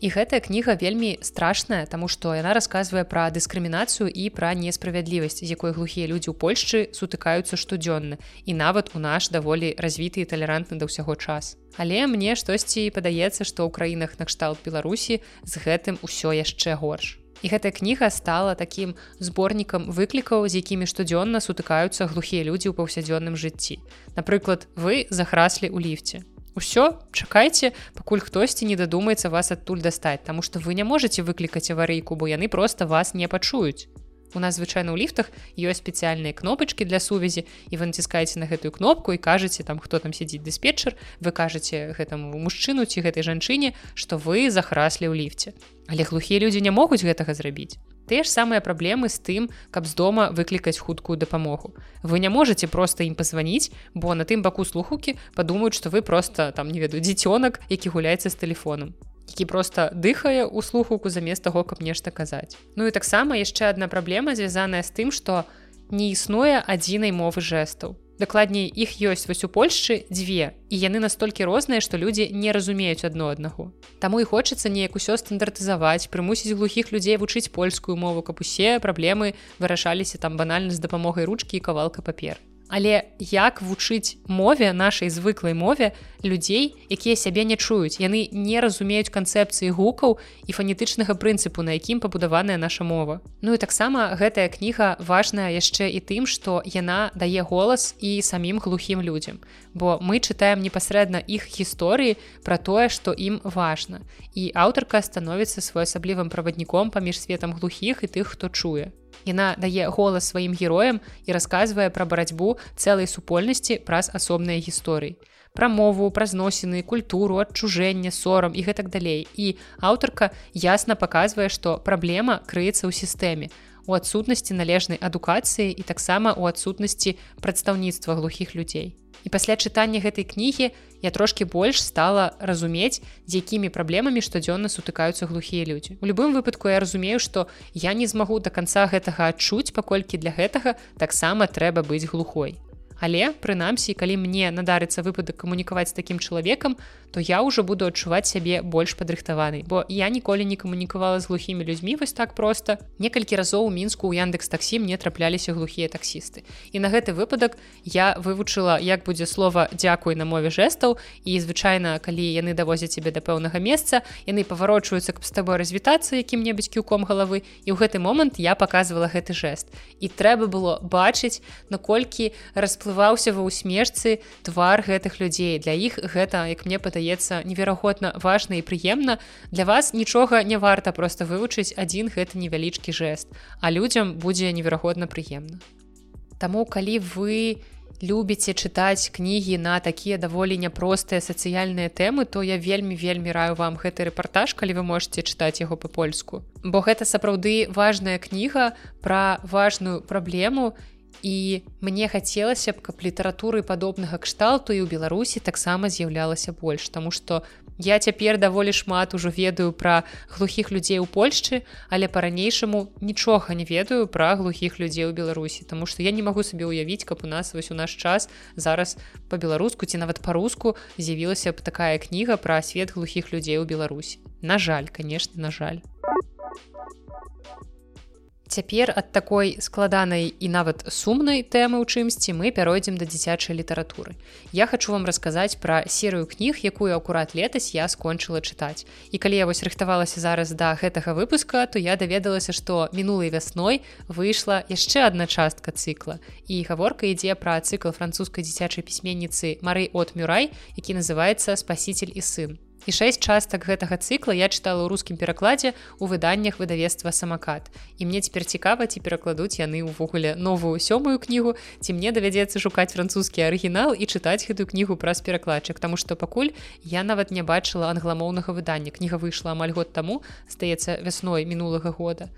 S1: І гэтая кніга вельмі страшная, таму што яна расказвае пра дыскрымінацыю і пра несправядлівасць, з якой глухія людзі ў Польшчы сутыкаюцца штодзённа і нават у наш даволі развіты і талерантны да ўсяго час. Але мне штосьці падаецца, што ў краінах накшталт Беларусі з гэтым усё яшчэ горш. І гэтая кніга стала такім зборнікам выклікаў, з якімі штодзённа сутыкаюцца глухія людзі ў паўсядзённым жыцці. Напрыклад, вы захраслі ў ліфце ўсё чакайце пакуль хтосьці не дадумаецца вас адтуль дастаць Таму што вы не можете выклікаць аварыйку бо яны просто вас не пачуюць. У нас звычайна ў ліфтах ёсць спецыяльныя кнопачкі для сувязі і вы націскаеце на гэтую кнопку і кажаце там хто там сядзіць дыспетчер вы кажаце гэтаму мужчыну ці гэтай жанчыне што вы захраслі ў ліфце. Але глухія людзі не могуць гэтага зрабіць тыя ж самыя праблемы з тым каб з дома выклікаць хуткую дапамогу. Вы не можете просто ім пазваніць бо на тым баку слухукі падумаюць што вы просто там не веду дзіцёнак які гуляецца з тэлефоном які просто дыхае ў слухуку замест таго каб нешта казаць. Ну і таксама яшчэ адна праблема звязаная з тым што не існуе адзінай мовы жэстаў дакладней іх ёсць вось у польшчы дзве і яны настолькі розныя што людзі не разумеюць адно аднаго. Таму і хочацца неяк усё стандартызаваць прымусіць глухіх людзей вучыць польскую мову каб усе праблемы вырашаліся там банальна з дапамогай ручкі і кавалка папер Але як вучыць мове нашай звыклай мове людзей, якія сябе не чуюць, яны не разумеюць канцэпцыі гукаў і фанетычнага прынцыпу, на якім пабудаваная наша мова. Ну і таксама гэтая кніга важная яшчэ і тым, што яна дае голас і самім глухім людзям. Бо мы чытаем непасрэдна іх гісторыі пра тое, што ім важна. І аўтарка становіцца своеасаблівым правадніком паміж светам глухіх і тых, хто чуе. Яна дае голас сваім героям і расказвае пра барацьбу цэлай супольнасці праз асобныя гісторыі. Пра мову, пра зносіны, культуру, адчужэнне, сорам і гэтак далей. І аўтарка ясна паказвае, што праблема крыецца ў сістэме у адсутнасці належнай адукацыі і таксама ў адсутнасці прадстаўніцтва глухіх людзей. І пасля чытання гэтай кнігі я трошки больш стала разумець з якімі праблемамі штодзённа сутыкаюцца глухія людзі у любым выпадку я разумею што я не змагу до конца гэтага адчуць паколькі для гэтага таксама трэба быць глухой. Але прынамсі калі мне надарыцца выпадак камунікаваць такім чалавекам то я ўжо буду адчуваць сябе больш падрыхтаваны бо я ніколі не камунікавала з глухімі людзьмі вось так просто. Некалькі разоў у мінску ў яндекс таксі мне трапляліся глухія таксісты. І на гэты выпадак я вывучыла як будзе слова дзякуй на мове жэстаў. І звычайна калі яны давозяць цябе да пэўнага месца яны паварочваюцца каб з табой развітацца якім-небудзь кіўком галавы. І ў гэты момант я показывала гэты жэст. І трэба было бачыць наколькі расплы расплываўся ва ўсмешцы твар гэтых людзей. Для іх гэта як мне падаецца неверагодна важна і прыемна. Для вас нічога не варта просто вывучыць адзін гэты невялічкі жэст а людзям будзе неверагодна прыемна. Таму калі вы любіце чытаць кнігі на такія даволі няпростыя сацыяльныя тэмы то я вельмі вельмі раю вам гэты рэпартаж калі вы можете чытаць яго па-польску. Бо гэта сапраўды важная кніга пра важную праблему і мне хацелася б каб літаратуры падобнага кшталту і ў беларусі таксама з'яўлялася больш тому что я цяпер даволі шмат ужо ведаю пра глухіх людзей у польшчы але по-ранейшаму нічога не ведаю пра глухіх людзей у беларусі тому что я не магу сабе ўявіць каб у нас вось у наш час зараз по-беларуску ці нават по-руску з'явілася б такая кніга пра свет глухіх людзей у беларусі. На жаль конечно на жаль Цяпер ад такой складанай і нават сумнай тэмы ў чымсьці мы пяройдзем да дзіцячай літаратуры. Я хачу вам расказаць пра серыю кніг, якую акурат летась я скончыла чытаць. І калі я вось рыхтавалася зараз да гэтага выпуска, то я даведалася, што мінулай вясной выйшла яшчэ адна частка цыкла. І гаворка ідзе пра цыкл французскай дзіцячай пісьменніцы Мары от Мюрай, які называецца спаситель і сын і шэсць частак гэтага цыкла я чытала ў рускім перакладзе у выданнях выдавецтва самакат і мне цяпер цікава ці перакладуць яны ўвогуле новую сёмую кнігу ці мне давядзецца шукаць французскі арыгінал і чытаць гэтую кнігу праз перакладчык Таму што пакуль я нават не бачыла англамоўнага выдання. Кніга выйшла амаль год таму здаецца вясной мінулага года.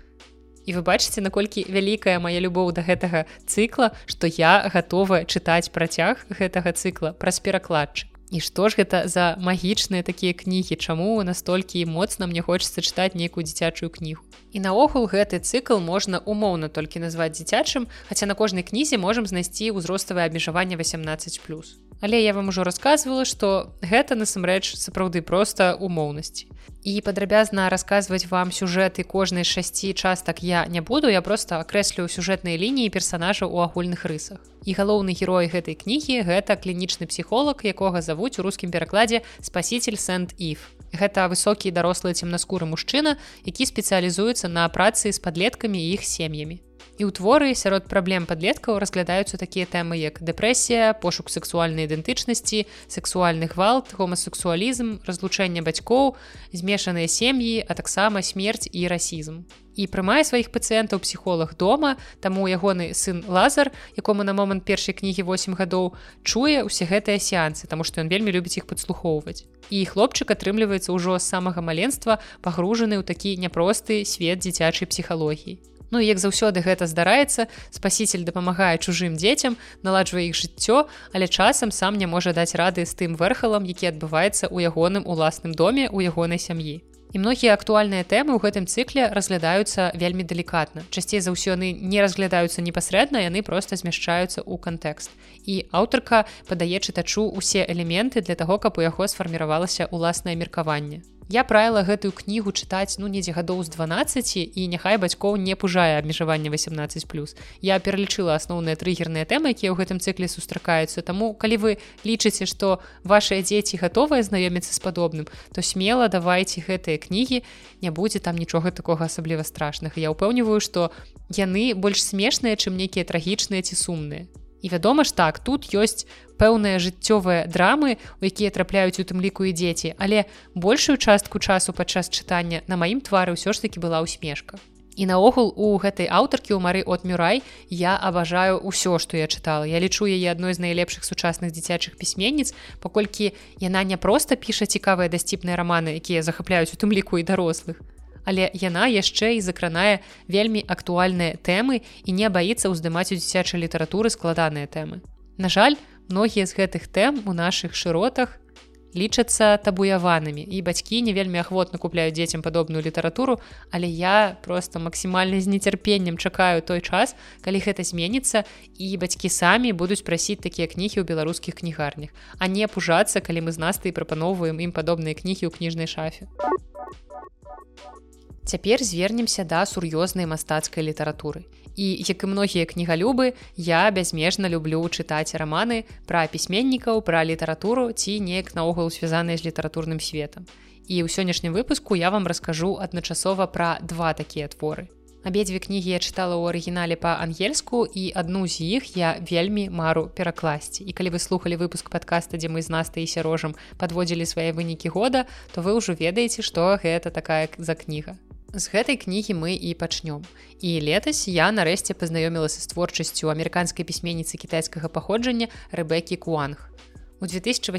S1: І вы бачыце наколькі вялікая моя любоў да гэтага цыкла што я гатовая чытаць працяг гэтага цыкла праз перакладчык І што ж гэта за магічныя такія кнігі, чаму настолькі моцна мне хочацца чытаць нейкую дзіцячую кнігу. І наогул гэты цыкл можна умоўна толькі назваць дзіцячым, хаця на кожнай кнізе можам знайсці ўзроставае абмежаванне 18+. Але я вам ужо рассказывала, што гэта насамрэч сапраўды проста умоўнасці. І падрабязна расказваць вам сюжэты кожнай шасці частак я не буду, я просто акрэслю сюжэтныя лініі персанажаў у агульных рысах. І галоўны герой гэтай кнігі гэта клінічны псіхолог якога завуць у рускім перакладзе спаситель сент-ів гэта высокі дарослы цемнаскуры мужчына які спецыялізуецца на працы з падлеткамі іх сем'ямі і ў творы сярод праблем падлеткаў разглядаюцца такія тэмы як дэпрэсія пошук сексуальнай ідэнтычнасці сексуальны гвалт гомасексуалізм разлучэнне бацькоў змешаныя сем'і а таксама смерць і расізм і прымае сваіх пацыентаў псіхолог дома таму ягоны сын лазар якому на момант першай кнігі 8 гадоў чуе ўсе гэтыя сеансы таму што ён вельмі любіць іх падслухоўваць. І хлопчык атрымліваецца ўжо з самага маленства пагружаны ў такі няпросты свет дзіцячай псіхалогіі Ну як заўсёды гэта здараецца, спаситель дапамагае чужым дзецям, наладжвае іх жыццё, але часам сам не можа даць рады з тым вэрхалам, які адбываецца ў ягоным уласным доме у ягонай сям'і. і многія актуальныя тэмы ў гэтым цыкле разглядаюцца вельмі далікатна. Часцей за ўсё яны не разглядаюцца непасрэдна яны просто змяшчаюцца ў кантэкст і аўтарка падае чытачу усе элементы для таго каб у яго сфарміравалася ўласнае меркаванне Я правіла гэтую кнігу чытаць ну недзе гадоў з 12 і няхай бацькоў не пужае абмежаванне 18 плюс. Я пералічыла асноўныя трыгерныя тэмы, якія ў гэтым цыкле сустракаюцца. Таму калі вы лічыце, што вашыя дзеці гатовыя знаёміцца з падобным, то смела давайце гэтыя кнігі, не будзе там нічога такога асабліва страшных. Я ўпэўніваю, што яны больш смешныя, чым нейкія трагічныя ці сумныя і вядома ж так тут ёсць пэўныя жыццёвыя драмы у якія трапляюць у тым ліку і дзеці. Але большую частку часу падчас чытання на маім твары ўсё ж таки была усмешка і наогул у гэтай аўтаркі ў мары от мюрай я абажаю ўсё што я чытала. Я лічу яе адной з найлепшых сучасных дзіцячых пісьменніц паколькі яна не проста піша цікавыя дасціпныя раманы якія захапляюць у тым ліку і дарослых але яна яшчэ і закранае вельмі актуальныя тэмы і не баіцца ўздымаць у дзіцячай літаратуры складаныя тэмы. На жаль, многія з гэтых тэм у нашых шыротах лічацца табуяванымі і бацькі не вельмі ахвотна купляюць дзецям падобную літаратуру, але я просто максімальна з нецярпеннем чакаю той час, калі гэта зменіцца і бацькі самі будуць прасіць такія кнігі ў беларускіх кнігарнях, а не пужацца, калі мы з насты прапаноўваем ім падобныя кнігі ў кніжнай шафе. Цяпер звернемся да сур'ёзнай мастацкай літаратуры. І як і многія кнігалюбы, я бязмежна люблю чытаць раманы пра пісьменнікаў, пра літаратуру ці неяк наогул звязаныя з літаратурным светам. І ў сённяшнім выпуску я вам раскажу адначасова пра два такія творы. Абедзве кнігі я чытала ў арыгінале па-ангельску і адну з іх я вельмі мару перакласці. І калі вы слухали выпуск падкаста, дзе мы з настай і сярожам падводзілі свае вынікі года, то вы ўжо ведаеце, што гэта такая за кніга. З гэтай кнігі мы і пачнём. І летась я нарэшце пазнаёмілася з творчасцю амерыканскай пісьменніцы кітайскага паходжання Рэбекі Куанг. У 2018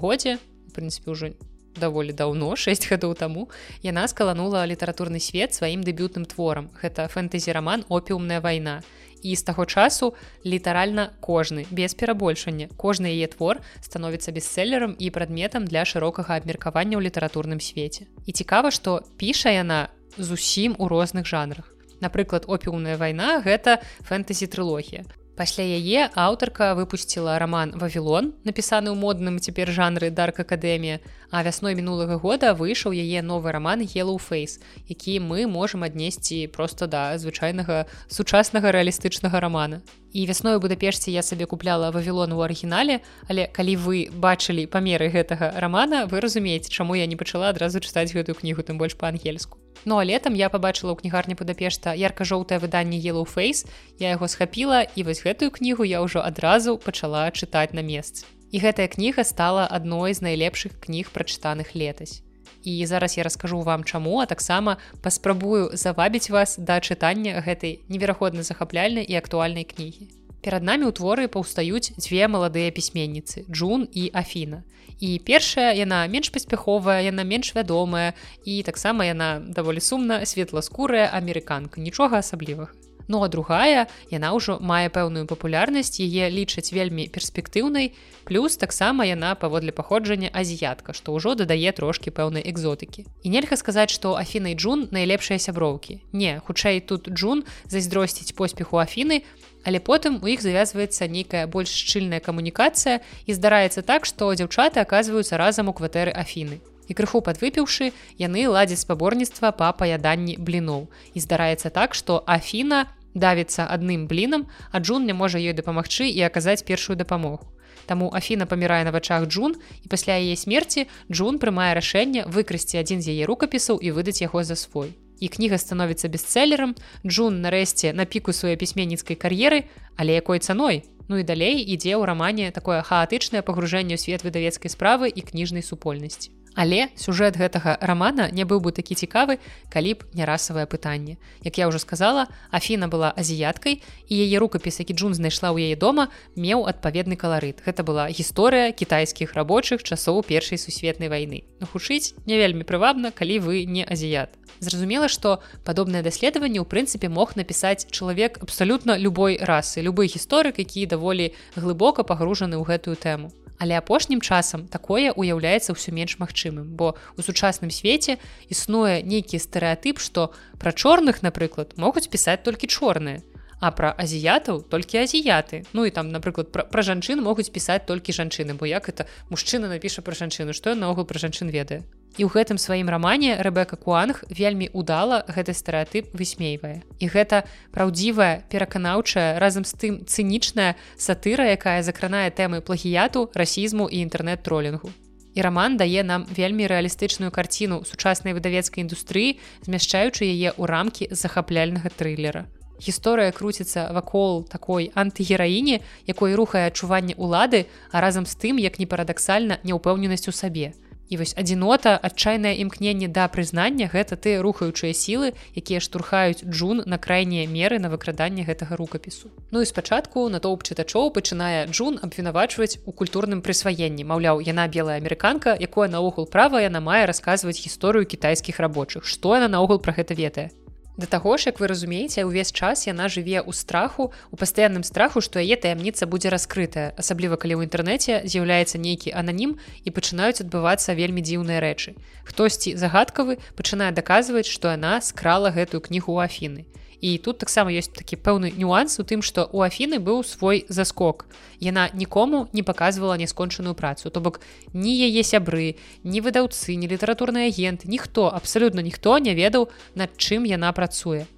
S1: годзе, у прынцыпе ўжо даволі даўно *laughs* 6 гадоў таму яна скаланула літаратурны свет сваім дэбютным творам. Гэта фэнтэзі-раман опіумная вайна. І з таго часу літаральна кожны без перабольшання кожны яе твор становіцца бестселлерам і прадметам для шырокага абмеркавання ў літаратурным свеце. І цікава, што піша яна зусім у розных жанрах. Напрыклад, опіумная вайна гэта фэнтэзі-трылогія. Пасля яе аўтарка выпусціла раман Вавілон, напісаны ў модным цяпер жанры дарк акадэмія, а вясной мінулага года выйшаў яе новы раман Yellowface, які мы можам аднесці проста да звычайнага сучаснага рэалістычнага рамана. І вясной у Будапешце я сабе купляла вавілон у арыгінале, але калі вы бачылі памеры гэтага рамана, вы разумееце, чаму я не пачала адразу чытаць гэтую кнігу тым больш па-ангельску. Ну а летом я побачыла ў кнігарні Будапешта ярка-жоўтае выданне Yellowface, я яго схапіла і вось гэтую кнігу я ўжо адразу пачала чытаць на месцы. І гэтая кніга стала адной з найлепшых кніг прачытаных летась. І зараз я раскажу вам чаму, а таксама паспрабую завабіць вас да чытання гэтай невераходна захапляльнай і актуальнай кнігі. Перад намі ў творы паўстаюць дзве маладыя пісьменніцы Джун і Афіна. І першая яна менш паспяховая, яна менш вядомая і таксама яна даволі сумна светласкурая амерыканка, нічога асаблівага. Ну а другая яна ўжо мае пэўную папулярнасць, яе лічаць вельмі перспектыўнай. Плюс таксама яна паводле паходжання азіятка, што ўжо дадае трошкі пэўнай экзотыкі. І нельга сказаць, што Афіна і Джун найлепшыя сяброўкі. Не, хутчэй тут Джун зайздросціць поспеху Афіны, але потым у іх завязваецца нейкая больш шчыльная камунікацыя і здараецца так, што дзяўчаты аказваюцца разам у кватэры Афіны. І крыху падвыпіўшы, яны ладзяць спаборніцтва па паяданні бліноў. І здараецца так, што Афіна давіцца адным блінам, а Джун не можа ёй дапамагчы і аказаць першую дапамогу. Таму Афіна памірае на вачах Джун і пасля яе смерці Джун прымае рашэнне выкрасці адзін з яе рукапісаў і выдаць яго за свой і кніга становіцца бестселлером. Джун нарэшце на піку сваёй пісьменніцкай кар'еры але якой цаной ну і далей ідзе ў рамане такое хаатычнае пагружэнне ў свет выдавецкай справы і кніжнай супольнасці Але сюжэт гэтага рамана не быў бы такі цікавы, калі б не расавае пытанне. Як я ўжо сказала, Афіна была азіяткай і яе рукапіс, які Джун знайшла ў яе дома, меў адпаведны каларыт. Гэта была гісторыя кітайскіх рабочых часоў першай сусветнай вайны. Нахушыць не вельмі прывабна, калі вы не азіят. Зразумела, што падобнае даследаванне ў прынцыпе мог напісаць чалавек абсалютна любой расы, любы гісторык, які даволі глыбока пагружаны ў гэтую тэму Але апошнім часам такое уяўляецца ўсё менш магчымым, бо у сучасным свеце існуе нейкі стэеатып, што пра чорных, напрыклад, могуць пісаць толькі чорныя. А пра азіятаў толькі азіяты. Ну і там, напрыклад, пра, пра жанчын могуць пісаць толькі жанчыны, бо як это мужчына напіша пра жанчыну, што наогул пра жанчын ведае. І ў гэтым сваім рамане Рэбека Куанг вельмі удала гэты стэеатып высмейвае. І гэта праўдзівая, пераканаўчая, разам з тым цынічная сатыра, якая закранае тэмы плагіяту, расізму і інтэрнэт-тролінгу. І раман дае нам вельмі рэалістычную карціну сучаснай выдавецкай індустрыі, змяшчаючы яе ў рамкі захапляльнага трылера. Гісторыя круціцца вакол такой антыгераіне, якой рухае адчуванне ўлады, а разам з тым, як не парадаксальна няўпэўненасць у сабе І вось адзінота адчайнае імкненне да прызнання гэта тыя рухаючыя сілы якія штурхаюць джун на крайнія меры на выкраданне гэтага рукапісу. Ну і спачатку натоўп чытачоў пачынае джун абвінавачваць у культурным прысваенні. Маўляў яна белая амерыканка якое наогул права яна мае расказваць гісторыю кітайскіх рабочых. Што яна наогул пра гэта ведае Да таго ж, як вы разумееце, увесь час яна жыве ў страху у пастаянным страху, што яе таямніца будзе раскрытая, асабліва калі ў інтэрнэце з'яўляецца нейкі ананім і пачынаюць адбывацца вельмі дзіўныя рэчы. Хтосьці загадкавы пачынае даказваць, што яна скрала гэтую кнігу ў афіны і тут таксама ёсць такі пэўны нюанс у тым што у афіны быў свой заскок. Яна нікому не паказвала няскончаную працу. То бок ні яе сябры ні выдаўцы ні літаратурны агент ніхто абсалютна ніхто не ведаў над чым яна працуе.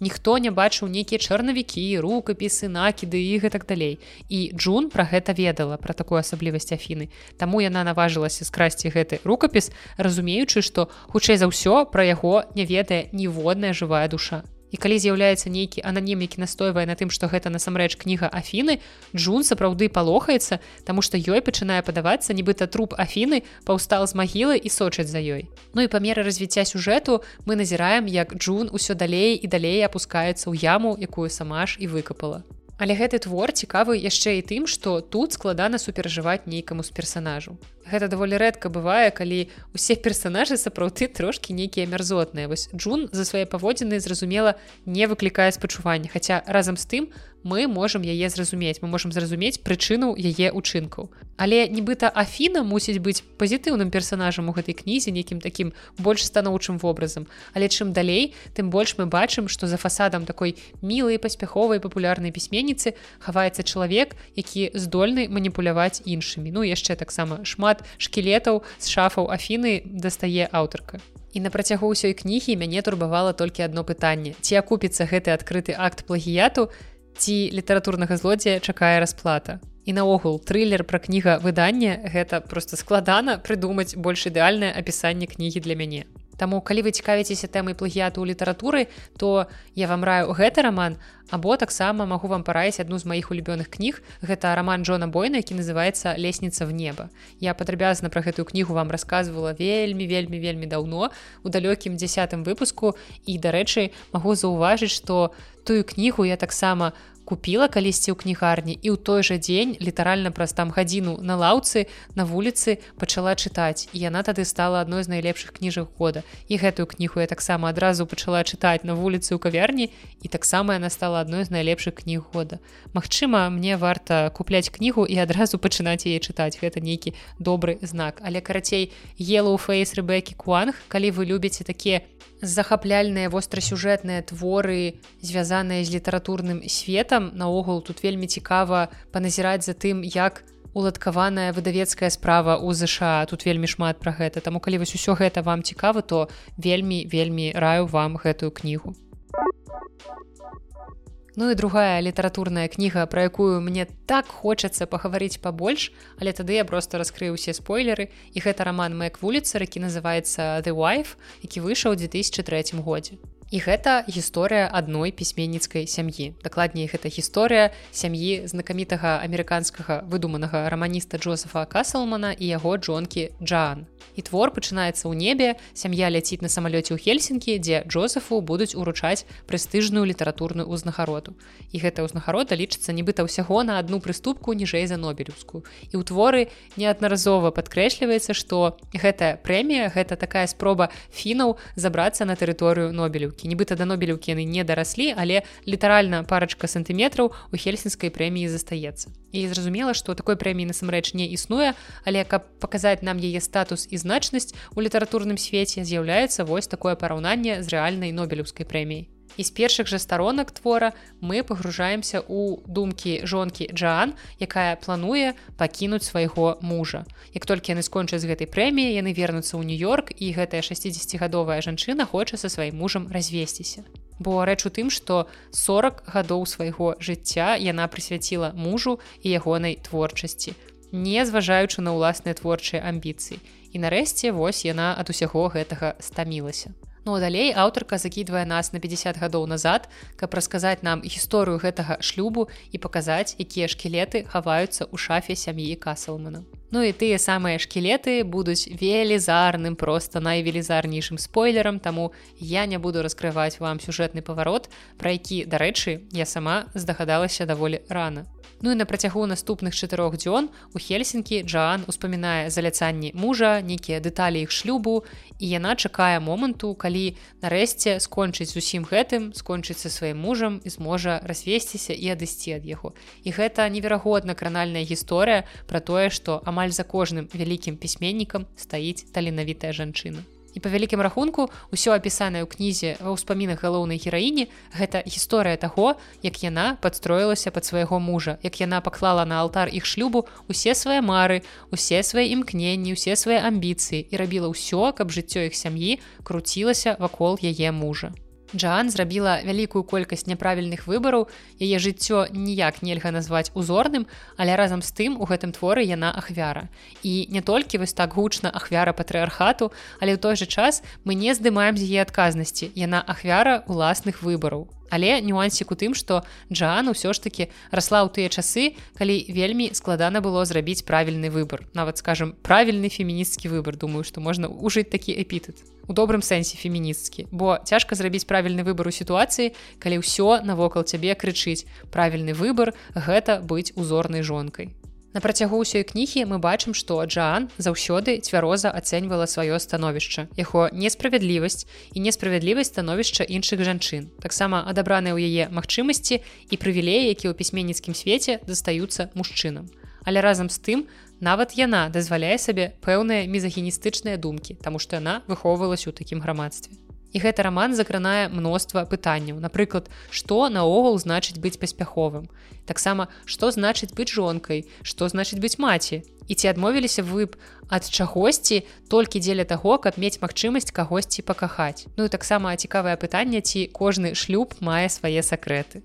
S1: Ніхто не бачыў нейкія чарнавікі рукапісы накіды і гэтак далей. І Джун пра гэта ведала пра такую асаблівасць афіны. Таму яна наважылася скрасці гэты рукапіс разумеючы што хутчэй за ўсё пра яго не ведае ніводная жывая душа і калі з'яўляецца нейкі ананім які настойвае на тым што гэта насамрэч кніга афіны Джун сапраўды палохаецца таму што ёй пачынае падавацца нібыта труп афіны паўстал з магілы і сочаць за ёй. Ну і па меры развіцця сюжэту мы назіраем як Джун усё далей і далей апускаецца ў яму якую сама ж і выкапала Але гэты твор цікавы яшчэ і тым што тут складана суперажываць нейкаму з персанажу гэта даволі рэдка бывае калі усе персонажы сапраўды трошки нейкія мярзотныя. Вось Джун за свае паводзіны зразумела не выклікае спачування хаця разам з тым мы можемм яе зразумець. Мы можемм зразумець прычыну яе учынкаў. Але нібыта Афіна мусіць быць пазітыўным персонажам у гэтай кнізе нейкім такім больш станоўчым вобразам. Але чым далей тым больш мы бачым што за фасадам такой мілай паспяховай папулярнай пісьменніцы хаваецца чалавек які здольны маніпуляваць іншымі. Ну яшчэ таксама шмат шкілетаў з шафаў афіны дастае аўтарка. І на працягу ўсёй кнігі мяне турбавала толькі одно пытанне. Ці акупіцца гэты адкрыты акт плагіяту ці літаратурнага злодзея чакае расплата. І наогул трылер пра кніга выдання гэта просто складана прыдумаць больш ідэальнае апісанне кнігі для мяне Таму калі вы цікавіцеся тэмай плагіяту ў літаратуры, то я вам раю гэты раман, або таксама магу вам параіць адну з маіх улюбёных кніг. Гэта раман Джона Бойна, які называецца лесніца в неба. Я падрабязна пра гэтую кнігу вам рассказывала вельмі вельмі вельмі даўно у далёкім дзясятым выпуску і дарэчы, магу заўважыць, што тую кнігу я таксама купила калісьці ў кнігарні і ў той жа дзень літаральна праз там гадзіну на лаўцы на вуліцы пачала чытаць. І яна тады стала адной з найлепшых кніжак года. І гэтую кнігу я таксама адразу пачала чытаць на вуліцы ў кавярні і таксама яна стала адной з найлепшых кніг года. Магчыма мне варта купляць кнігу і адразу пачынаць яе чытаць. Гэта нейкі добры знак. Але карацей ела ў фейс рэбекі куанг калі вы любіце такія захапляльныя вострасюжэтныя творы звязаныя з літаратурным светам. Наогул тут вельмі цікава паназіраць за тым як уладкаваная выдавецкая справа ў ЗША тут вельмі шмат пра гэта. Таму калі вось усё гэта вам цікава то вельмі вельмі раю вам гэтую кнігу Ну і другая літаратурная кніга, пра якую мне так хочацца пагаварыць пабольш, але тады я проста раскрыю усе спойлеры і гэта раман Мэк вуліцар, які называецца The Wife, які выйшаў у 2003 годзе. І гэта гісторыя адной пісьменніцкай сям'і. Дакладней гэта гісторыя сям'і знакамітага амерыканскага выдуманага раманіста Джозефа Каслмана і яго джонкі Джан. І твор пачынаецца ў небе, сям'я ляціць на самалёце ў Хельсінкі, дзе Джозефу будуць уручаць прэстыжную літаратурную ўзнагароду. І гэта ўзнагарода лічыцца нібыта ўсяго на адну прыступку ніжэй за нобелюўскую. І ў творы неаднаразова падкрэсліваецца, што гэтая прэмія гэта такая спроба фінаў забрацца на тэрыторыю нобелюўкі нобелеўкі нібыта да нобелеўкі яны не дараслі але літаральна парачка сантыметраў у хельсінскай прэміі застаецца. І зразумела што такой прэміі насамрэч не існуе але каб паказаць нам яе статус і значнасць у літаратурным свеце з'яўляецца вось такое параўнанне з рэальнай нобелеўскай прэміяй І з першых жа старонак твора мы пагружаемся ў думкі жонкі Джан, якая плануе пакінуць свайго мужа. Як толькі яны скончаць з гэтай прэміі, яны вернуцца ў нью-йорк і гэтая 60гадовая жанчына хоча са сваім мужам развесціся. Бо рэч у тым, што 40 гадоў свайго жыцця яна прысвяціла мужу і ягонай творчасці, не зважаючы на ўласныя творчыя амбіцыі. І нарэшце вось яна ад усяго гэтага стамілася. Ну далей аўтарка закідвае нас на 50 гадоў назад, каб расказаць нам гісторыю гэтага шлюбу і паказаць, якія шкілеты хаваюцца ў шафе сям'і Касалмана. Ну і тыя самыя шкілеты будуць велізарным просто найвелізарнейшым спойлерам, таму я не буду раскрываць вам сюжэтны паварот, пра які, дарэчы, я сама здагадалася даволі рана. Ну і на працягу наступных чатырох дзён у Хельсінкі Джан успамінае заляцанні мужа, нейкія дэталі іх шлюбу і яна чакае моманту, калі нарэшце скончыць зусім гэтым, скончыць са сваім мужам і зможа развесціся і адысці ад яго. І гэта неверагодна кранальная гісторыя пра тое, што амаль за кожным вялікім пісьменнікам стаіць таленавітая жанчына і па вялікім рахунку ўсё апісанае ў кнізе ва ўспамінах галоўнай гераіні гэта гісторыя таго як яна падстроілася пад свайго мужа як яна паклала на алтар іх шлюбу усе свае мары усе свае імкненні усе свае амбіцыі і рабіла ўсё каб жыццё іх сям'і круцілася вакол яе мужа Джан зрабіла вялікую колькасць няправільных выбараў, яе жыццё ніяк нельга назваць узорным, але разам з тым у гэтым творы яна ахвяра. І не толькі вось так гучна ахвяра патрыархату, але ў той жа час мы не здымаем з яе адказнасці. Яна ахвяра уласных выбараў але нюансік у тым што Джан усё ж таки расла ў тыя часы калі вельмі складана было зрабіць правільны выбор нават скажем правільны феміністкі выбор думаю што можна ужыць такі эпітет у добрым сэнсе феміністкі. Бо цяжка зрабіць правільны выбор у сітуацыі калі ўсё навокал цябе крычыць. Правільны выбор гэта быць узорнай жонкай На працягу ўсёй кнігі мы бачым, што Джаан заўсёды цвяроза ацэньвала сваё становішча, яго несправядлівасць і несправядлівасць становішча іншых жанчын. Таксама адабраныя ў яе магчымасці і прывілеі, які ў пісьменніцкім свеце застаюцца мужчынам. Але разам з тым, нават яна дазваляе сабе пэўныя мезагеністычныя думкі, таму што яна выхоўвалася ў такім грамадстве і гэты раман закранае мноства пытанняў. Напрыклад што наогул значыць быць паспяховым? Таксама што значыць быць жонкай? Што значыць быць маці? І ці адмовіліся вы б ад чагосьці толькі дзеля таго каб мець магчымасць кагосьці пакахаць? Ну і таксама цікавае пытанне ці кожны шлюб мае свае сакрэты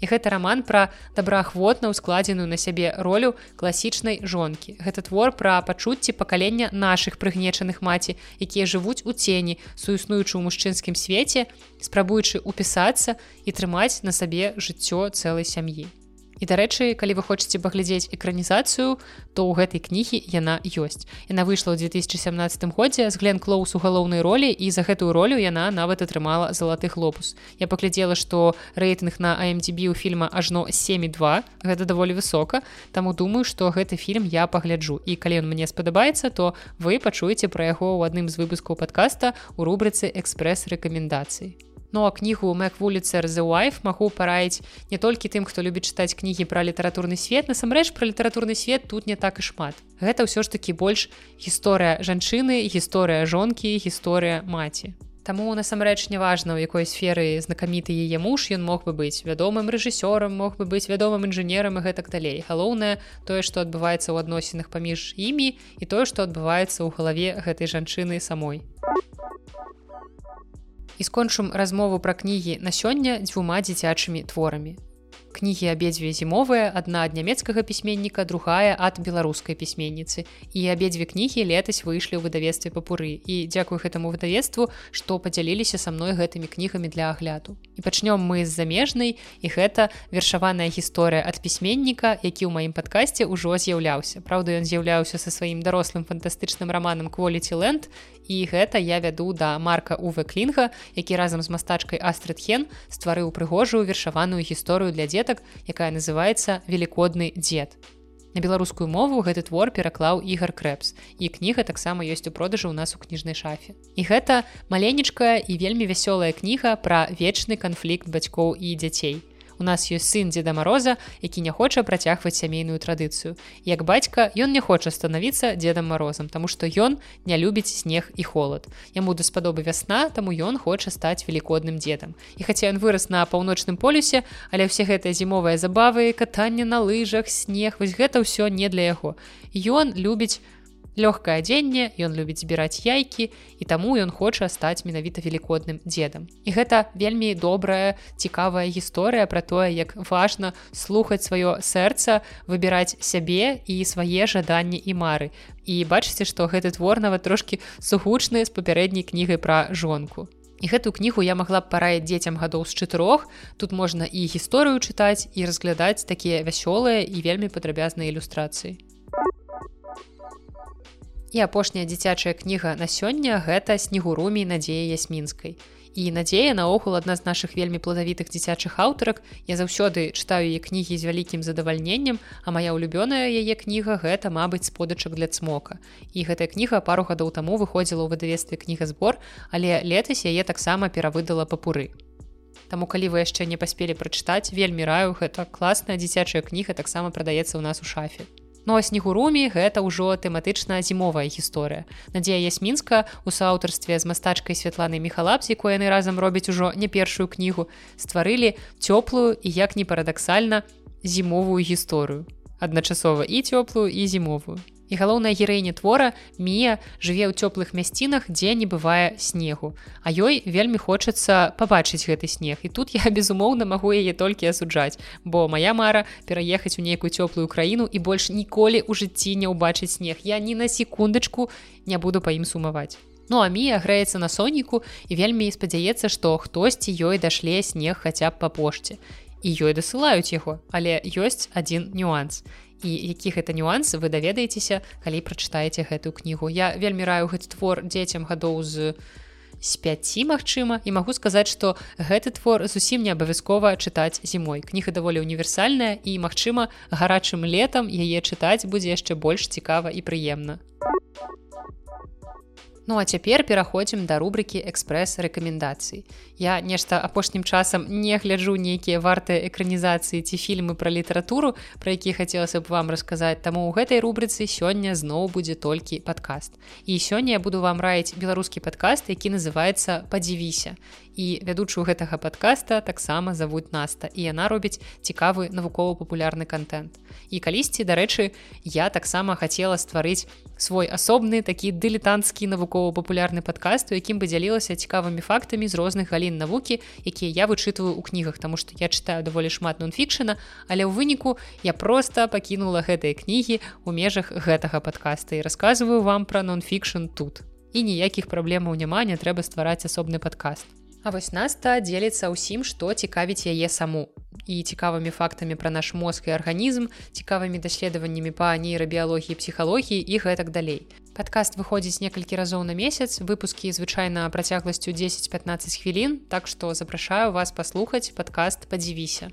S1: І гэта раман пра добраахвотна ўскладзеную на сябе ролю класічнай жонкі. Гэта твор пра пачуцці пакалення нашых прыгнечаных маці, якія жывуць у цені, суіснуючы ў мужчынскім свеце, спрабуючы упісацца і трымаць на сабе жыццё цэлай сям'і. І дарэчы, калі вы хочаце паглядзець экранізацыю, то ў гэтай кнігі яна ёсць. Яна выйшла ў 2017 годзе з Глен Клоус у галоўнай ролі і за гэтую ролю яна нават атрымала залаты хлопус. Я паглядзела, што рэйтынг на AMDB у фільма ажно 72 гэта даволі высока. Таму думаю, што гэты фільм я пагляджу. І калі ён мне спадабаецца, то вы пачуеце пра яго ў адным з выпускаў падкаста у рубрыцы экспрэс-рэкамендацыі. Ну а кнігу Мэк вуліцер The Wife магу параіць не толькі тым, хто любіць чытаць кнігі пра літаратурны свет, насамрэч пра літаратурны свет тут не так і шмат. Гэта ўсё ж такі больш гісторыя жанчыны, гісторыя жонкі, гісторыя маці. Таму насамрэч неважна, у якой сферы знакаміты яе муж ён мог бы быць вядомым рэжысёрам, мог бы быць вядомым інжынерам і гэтак далей. Галоўнае тое, што адбываецца ў адносінах паміж імі і тое, што адбываецца ў галаве гэтай жанчыны самой і скончым размову пра кнігі на сёння дзвюма дзіцячымі творамі кнігі абедзве зімовыя адна ад нямецкага пісьменніка другая ад беларускай пісьменніцы. І абедзве кнігі летась выйшлі ў выдавецтве папуры і дзякую гэтаму выдавецтву што падзяліліся са мной гэтымі кнігамі для агляду. І пачнём мы з замежнай і гэта вершаваная гісторыя ад пісьменніка які ў маім падкасці ўжо з'яўляўся. Праўда ён з'яўляўся са сваім дарослым фантастычным раманам кволіці ленд і гэта я вяду да марка уве клінга які разам з мастачкай астрытхен стварыў прыгожую вершаваную гісторыю для дзетак якая называется велікодны дзед На беларускую мову гэты твор пераклаў ігар крэпс і кніга таксама ёсць у продажы ў нас у кніжнай шафе. І гэта маленечкая і вельмі вясёлая кніга пра вечны канфлікт бацькоў і дзяцей. У нас ёсць сын дзеда мороза, які не хоча працягваць сямейную традыцыю. Як бацька ён не хоча станавіцца дзедам морозам, таму што ён не любіць снег і холод. Яму даспадобы вясна, таму ён хоча стаць велікодным дзедам. І хаця ён вырас на паўночным полюсе, але ўсе гэтыя зімовыя забавы, катанне на лыжах, снег, вось гэта ўсё не для яго. Ён любіць, лёгкае адзенне ён любіць збіраць яйкі і таму ён хоча стаць менавіта велікодным дзедам і гэта вельмі добрая цікавая гісторыя пра тое як важна слухаць сваё сэрца выбіраць сябе і свае жаданні і мары і бачыце што гэты твор нават трошки сугучны з папярэдняй кнігай пра жонку І гэтую кнігу я магла б параіць дзецям гадоў з чатырох. Тут можна і гісторыю чытаць і разглядаць такія вясёлыя і вельмі падрабязныя ілюстрацыі. І апошняя дзіцячая кніга на сёння гэта снегурумі надзея ясмінскай. І надзея наогул адна з нашых вельмі пладавітых дзіцячых аўтарак. Я заўсёды чытаю яе кнігі з вялікім задавальненнем, а моя ўлюбёная яе кніга гэта, мабыць, сподачак для цмока. І гэтая кніга пару гадоў таму выходзіла ў выдавестве кнігазбор, але летась яе таксама перавыдала папуры. Таму калі вы яшчэ не паспелі прачытаць, вельмі раю, гэта класная дзіцячая кніга таксама прадаецца ў нас у шафе. Ну а снегурумі гэта ўжо тэматычна зімовая гісторыя. Надзея Ясмінска у сааўтарстве з мастачкай святланы міхалапс, якой яны разам робяць ужо не першую кнігу, стварылі цёплую і як не парадаксальна зімовую гісторыю. Адначасова і цёплую і зімовую і галоўная гераіня твора мія жыве ў цёплых мясцінах дзе не бывае снегу. А ёй вельмі хочацца пабачыць гэты снег. І тут я *laughs* безумоўна магу яе толькі асуджаць. Бо моя мара пераехаць у нейкую цёплую краіну і больш ніколі ў жыцці не ўбачыць снег. Я ні на секундачку не буду па ім сумаваць. Ну а мія грэецца на соніку і вельмі спадзяецца што хтосьці ёй дашле снег хаця б па пошце. І ёй дасылаюць яго але ёсць адзін нюанс і які гэта нюансы вы даведаецеся калі прачытаеце гэтую кнігу. Я вельмі раю гэты твор дзецям гадоў з 5 магчыма і магу сказаць што гэты твор зусім не абавязкова чытаць зімой. Кніга даволі універсальная і магчыма гарачым летам яе чытаць будзе яшчэ больш цікава і прыемна Ну а цяпер пераходзім да рубрыкі экспрэс рэкамендацый. Я нешта апошнім часам не гляджу нейкія вартыя экранізацыі ці фільмы пра літаратуру, пра які хацелася б вам расказаць, таму ў гэтай рубрыцы сёння зноў будзе толькі падкаст. І сёння я буду вам раіць беларускі падкаст, які называецца падзівіся і вядучую гэтага подкаста таксама завуць наста і яна робіць цікавы навукова-папулярны контент і калісьці дарэчы я таксама хацела стварыць свой асобны такі дылетанцкі навукова-папулярны падкаст у якім бы дзялілася цікавымі фактамі з розных галін навукі якія я вычытываю ў кнігах тому что я чытаю даволі шмат нонфікшана але ў выніку я просто пакінула гэтыя кнігі у межах гэтага подкаста і расказваю вам пра нонфікшн тут. І ніякіх праблемаў няма не трэба ствараць асобны падкаст А вось наста дзеліцца ўсім, што цікавіць яе саму. І цікавымі фактамі пра наш мозг і арганізм, цікавымі даследаваннямі па нейрабіялогіі, псіхалогіі і гэтак далей. Падкаст выходзіць некалькі разоў на месяц, выпускі звычайна працягласцю 10-15 хвілін, так што запрашаю вас паслухаць падкаст падзівіся.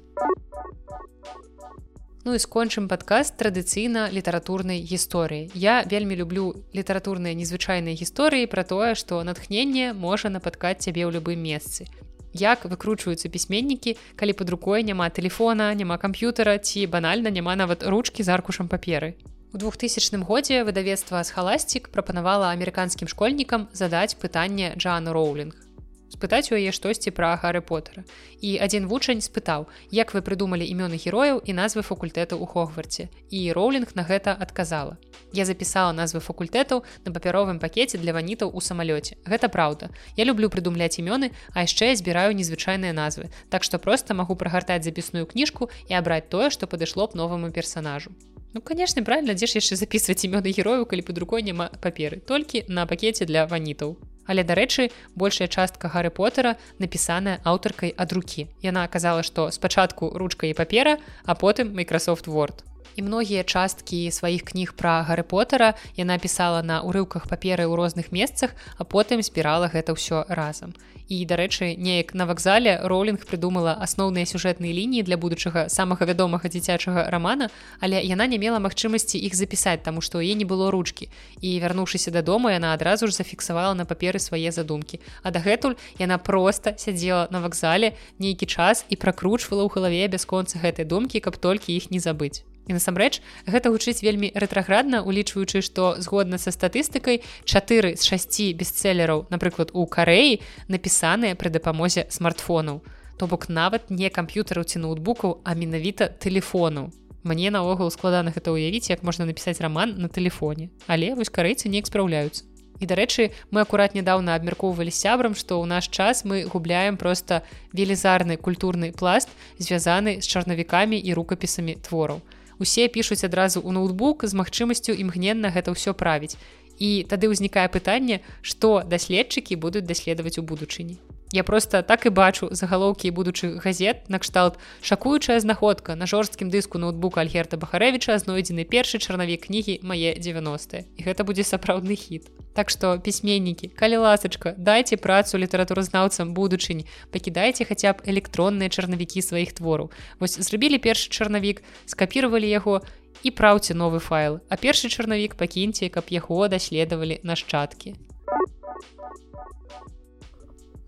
S1: Ну і скончым падкаст традыцыйна літаратурнай гісторыі. Я вельмі люблю літаратурныя незвычайныя гісторыі пра тое, што натхненне можа нападкаць цябе ў любым месцы. Як выкручваюцца пісьменнікі, калі пад рукой няма тэлефона, няма камп'ютара ці банальна няма нават ручкі з аркушам паперы. У 2000 годзе выдавецтва з халасцік прапанавала амерыканскім школьнікам задаць пытанне Джану Роулінг спытаць у яе штосьці пра гары потара і адзін вучань спытаў як вы прыдумалі імёны герояў і назвы факультэту ў хогварце і роулінг на гэта адказала. Я запісала назвы факультэтаў на папяровым пакеце для ванітаў у самалёце. Гэта праўда. Я люблю прыдумляць імёны а яшчэ я збіраю незвычайныя назвы. Так што проста магу прагартаць запісную кніжку і абраць тое што падышло б новаму персонажу Ну, конечно правильно дзе ж яшчэ записывать імёны герою калі под рукой няма паперы. Толькі на пакеце для ванітаў Але дарэчы, большая частка Гары Потара напісаная аўтаркай ад рукі. Яна аказала, што спачатку ручка і папера, а потым Microsoft Word. і многія часткі сваіх кніг пра гары потара яна пісала на урыўках паперы ў розных месцах а потым збірала гэта ўсё разам і дарэчы неяк на вакзале роулінг прыдумала асноўныя сюжэтныя лініі для будучага самага вядомага дзіцячага рамана але яна не мела магчымасці іх запісаць таму што е не было ручкі. І вярнуўшыся дадому яна адразу ж зафіксавала на паперы свае задумкі. А дагэтуль яна проста сядзела на вакзале нейкі час і пракручвала ў галаве бясконца гэтай думкі каб толькі іх не забыць І насамрэч гэта гучыць вельмі рэтраградна улічваючы што згодна са статыстыкай 4 з 6 бестселераў напрыклад у карэі напісаныя пры дапамозе смартфонаў. То бок нават не камп'ютараў ці ноутбукаў а менавіта тэлефону мне наогул складана гэта ўявіць як можна напісаць раман на тэлефоне. Але вось карэйцы неяк спраўляюцца. І дарэчы мы акурат нядаўна абмяркоўвалі сябрам што ў наш час мы губляем просто велізарны культурны пласт звязаны з чарнавікамі і рукапісамі твораў усе пішуць адразу ў ноутбук з магчымасцю імгненна гэта ўсё правіць. І тады ўзнікае пытанне што даследчыкі будуць даследаваць у будучыні Я просто так і бачу загалоўкі будучых газет накшталт. Шакуючая знаходка. На жорсткім дыску ноутбука альгерта бахарэвіча знойдзены першы чарнавік кнігі мае 90 і гэта будзе сапраўдны хіт. Так што пісьменнікі калі ласачка дайце працу літаратуразнаўцам будучынь. Пакідайце хаця б электронныя чарнавікі сваіх твораў. Вось зрабілі першы чарнавік скапіравалі яго і праўце новы файл. А першы чарнавік пакіньце каб яго даследавалі нашчадкі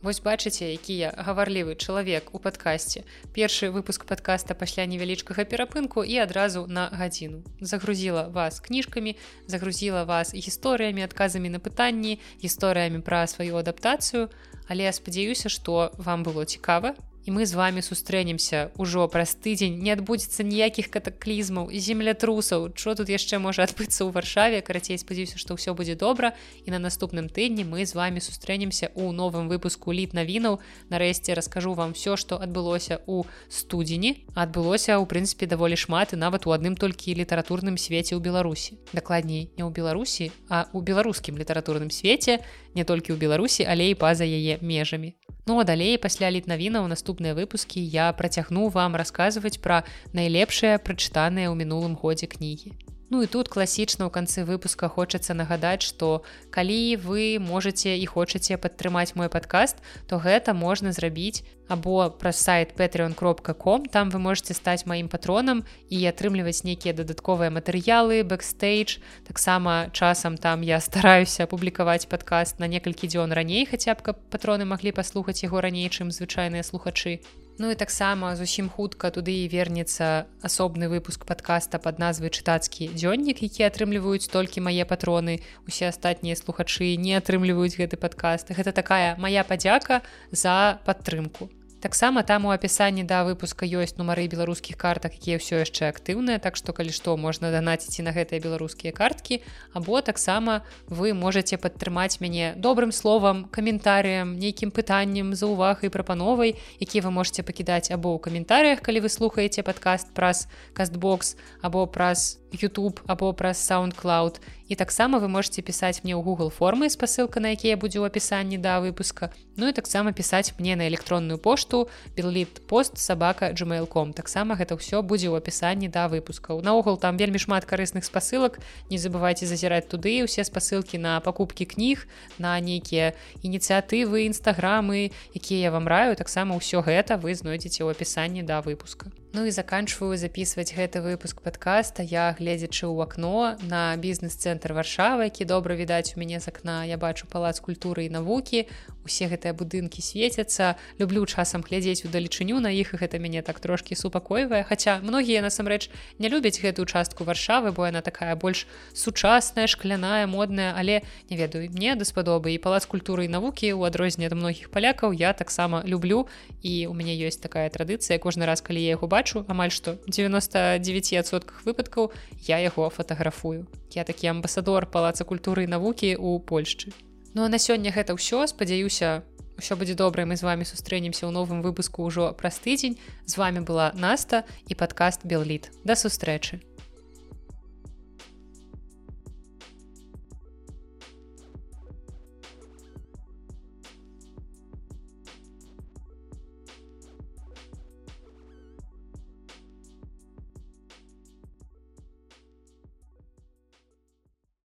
S1: Вось бачыце, які я гаварлівы чалавек у падкасці. Першы выпуск падкаста пасля невялічкага перапынку і адразу на гадзіну. Загрузіла вас кніжкамі, загрузіла вас гісторыямі, адказамі на пытанні, гісторыямі пра сваю адаптацыю, Але я спадзяюся, што вам было цікава, і мы з вами сустрэнемся ўжо праз тыдзень. Не адбудзецца ніякіх катаклізмаў землятрусаў що тут яшчэ можа адбыцца ў варшаве? Карацей спадзяюся што ўсё будзе добра. І на наступным тыдні мы з вами сустрэнемся ў новым выпуску літ навінаў нарэшце раскажу вам все што адбылося у студзені. Адбылося ў прынцыпе даволі шмат і нават у адным толькі літаратурным свеце ў беларусі. Дакладней не ў беларусі а у беларускім літаратурным свеце. Не толькі ў беларусі але і па-за яе межамі Ну а далей пасля літнавіна ў наступныя выпускі я працягну вам расказваць пра найлепшыя прачытаныя ў мінулым годзе кнігі. Ну і тут класічна ў канцы выпуска хочацца нагадаць, што калі вы можете і хочаце падтрымаць мой падкаст, то гэта можна зрабіць або праз сайт patreon.com там вы можете стаць маім патронам і атрымліваць нейкія дадатковыя матэрыялы, бэкстейдж. таксама часам там я стараюся апублікаваць падкаст на некалькі дзён раней, хаця б каб патроны маглі паслухаць яго раней, чым звычайныя слухачы. Ну і таксама зусім хутка туды і вернецца асобны выпуск падкаста пад назвай чытацкі дзённік, які атрымліваюць толькі мае патроны. Усе астатнія слухачы не атрымліваюць гэты падкаст. Гэта такая моя падзяка за падтрымку таксама там у апісанні да выпуска ёсць нумары беларускіх картак якія ўсё яшчэ актыўныя так што калі што можна данаціць на гэтыя беларускія карткі або таксама вы можете падтрымаць мяне добрым словам каментарыям нейкім пытаннем за увагай прапановай які вы можете пакідаць або ў каментарыях калі вы слухаеце падкаст праз кастбокс або праз YouTube або праз soundcloud. І таксама вы можете пісаць мне ў google формы спасылка на якія будзе ў апісанні да выпуска. Ну і таксама пісаць мне на электронную пошту беллит пост сабака gmail.com таксама гэта ўсё будзе ў апісанні да выпускаў. Наогул там вельмі шмат карысных спасылак. Не забывайте зазіраць туды усе спасылкі на пакупкі кніг на нейкія ініцыятывы нстаграмы якія я вам раю. Таксама ўсё гэта вы знойдзеце ў апісанні да выпуска Ну і заканчваю записываць гэты выпуск подкаста я гледзячы ў акно на бізнес-цэнтр варшавы які добра відаць у мяне з акна. Я бачу палац культуры і навукі усе гэтыя будынкі светяцца люблю часам глядзець у далечыню на іх гэта мяне так трошки супакойвае. Хаця многія насамрэч не любяць гэтую частку варшавы бо яна такая больш сучасная шкляная модная але не ведаю мне даспадобы і палац культуры і навукі у адрозненне ад многіх палякаў я таксама люблю. І у мяне ёсць такая традыцыя кожны раз калі я яго бачу бачу амаль што 99сотках выпадкаў я яго фатаграфую. Я такі амбасадор палаца культуры і навукі у Польшчы. Ну а на сёння гэта ўсё. Спадзяюся ўсё будзе добра мы з вами сустрэнемся ў новым выпуску ўжо праз тыдзень. З вами была наста і падкаст белліт. Да сустрэчы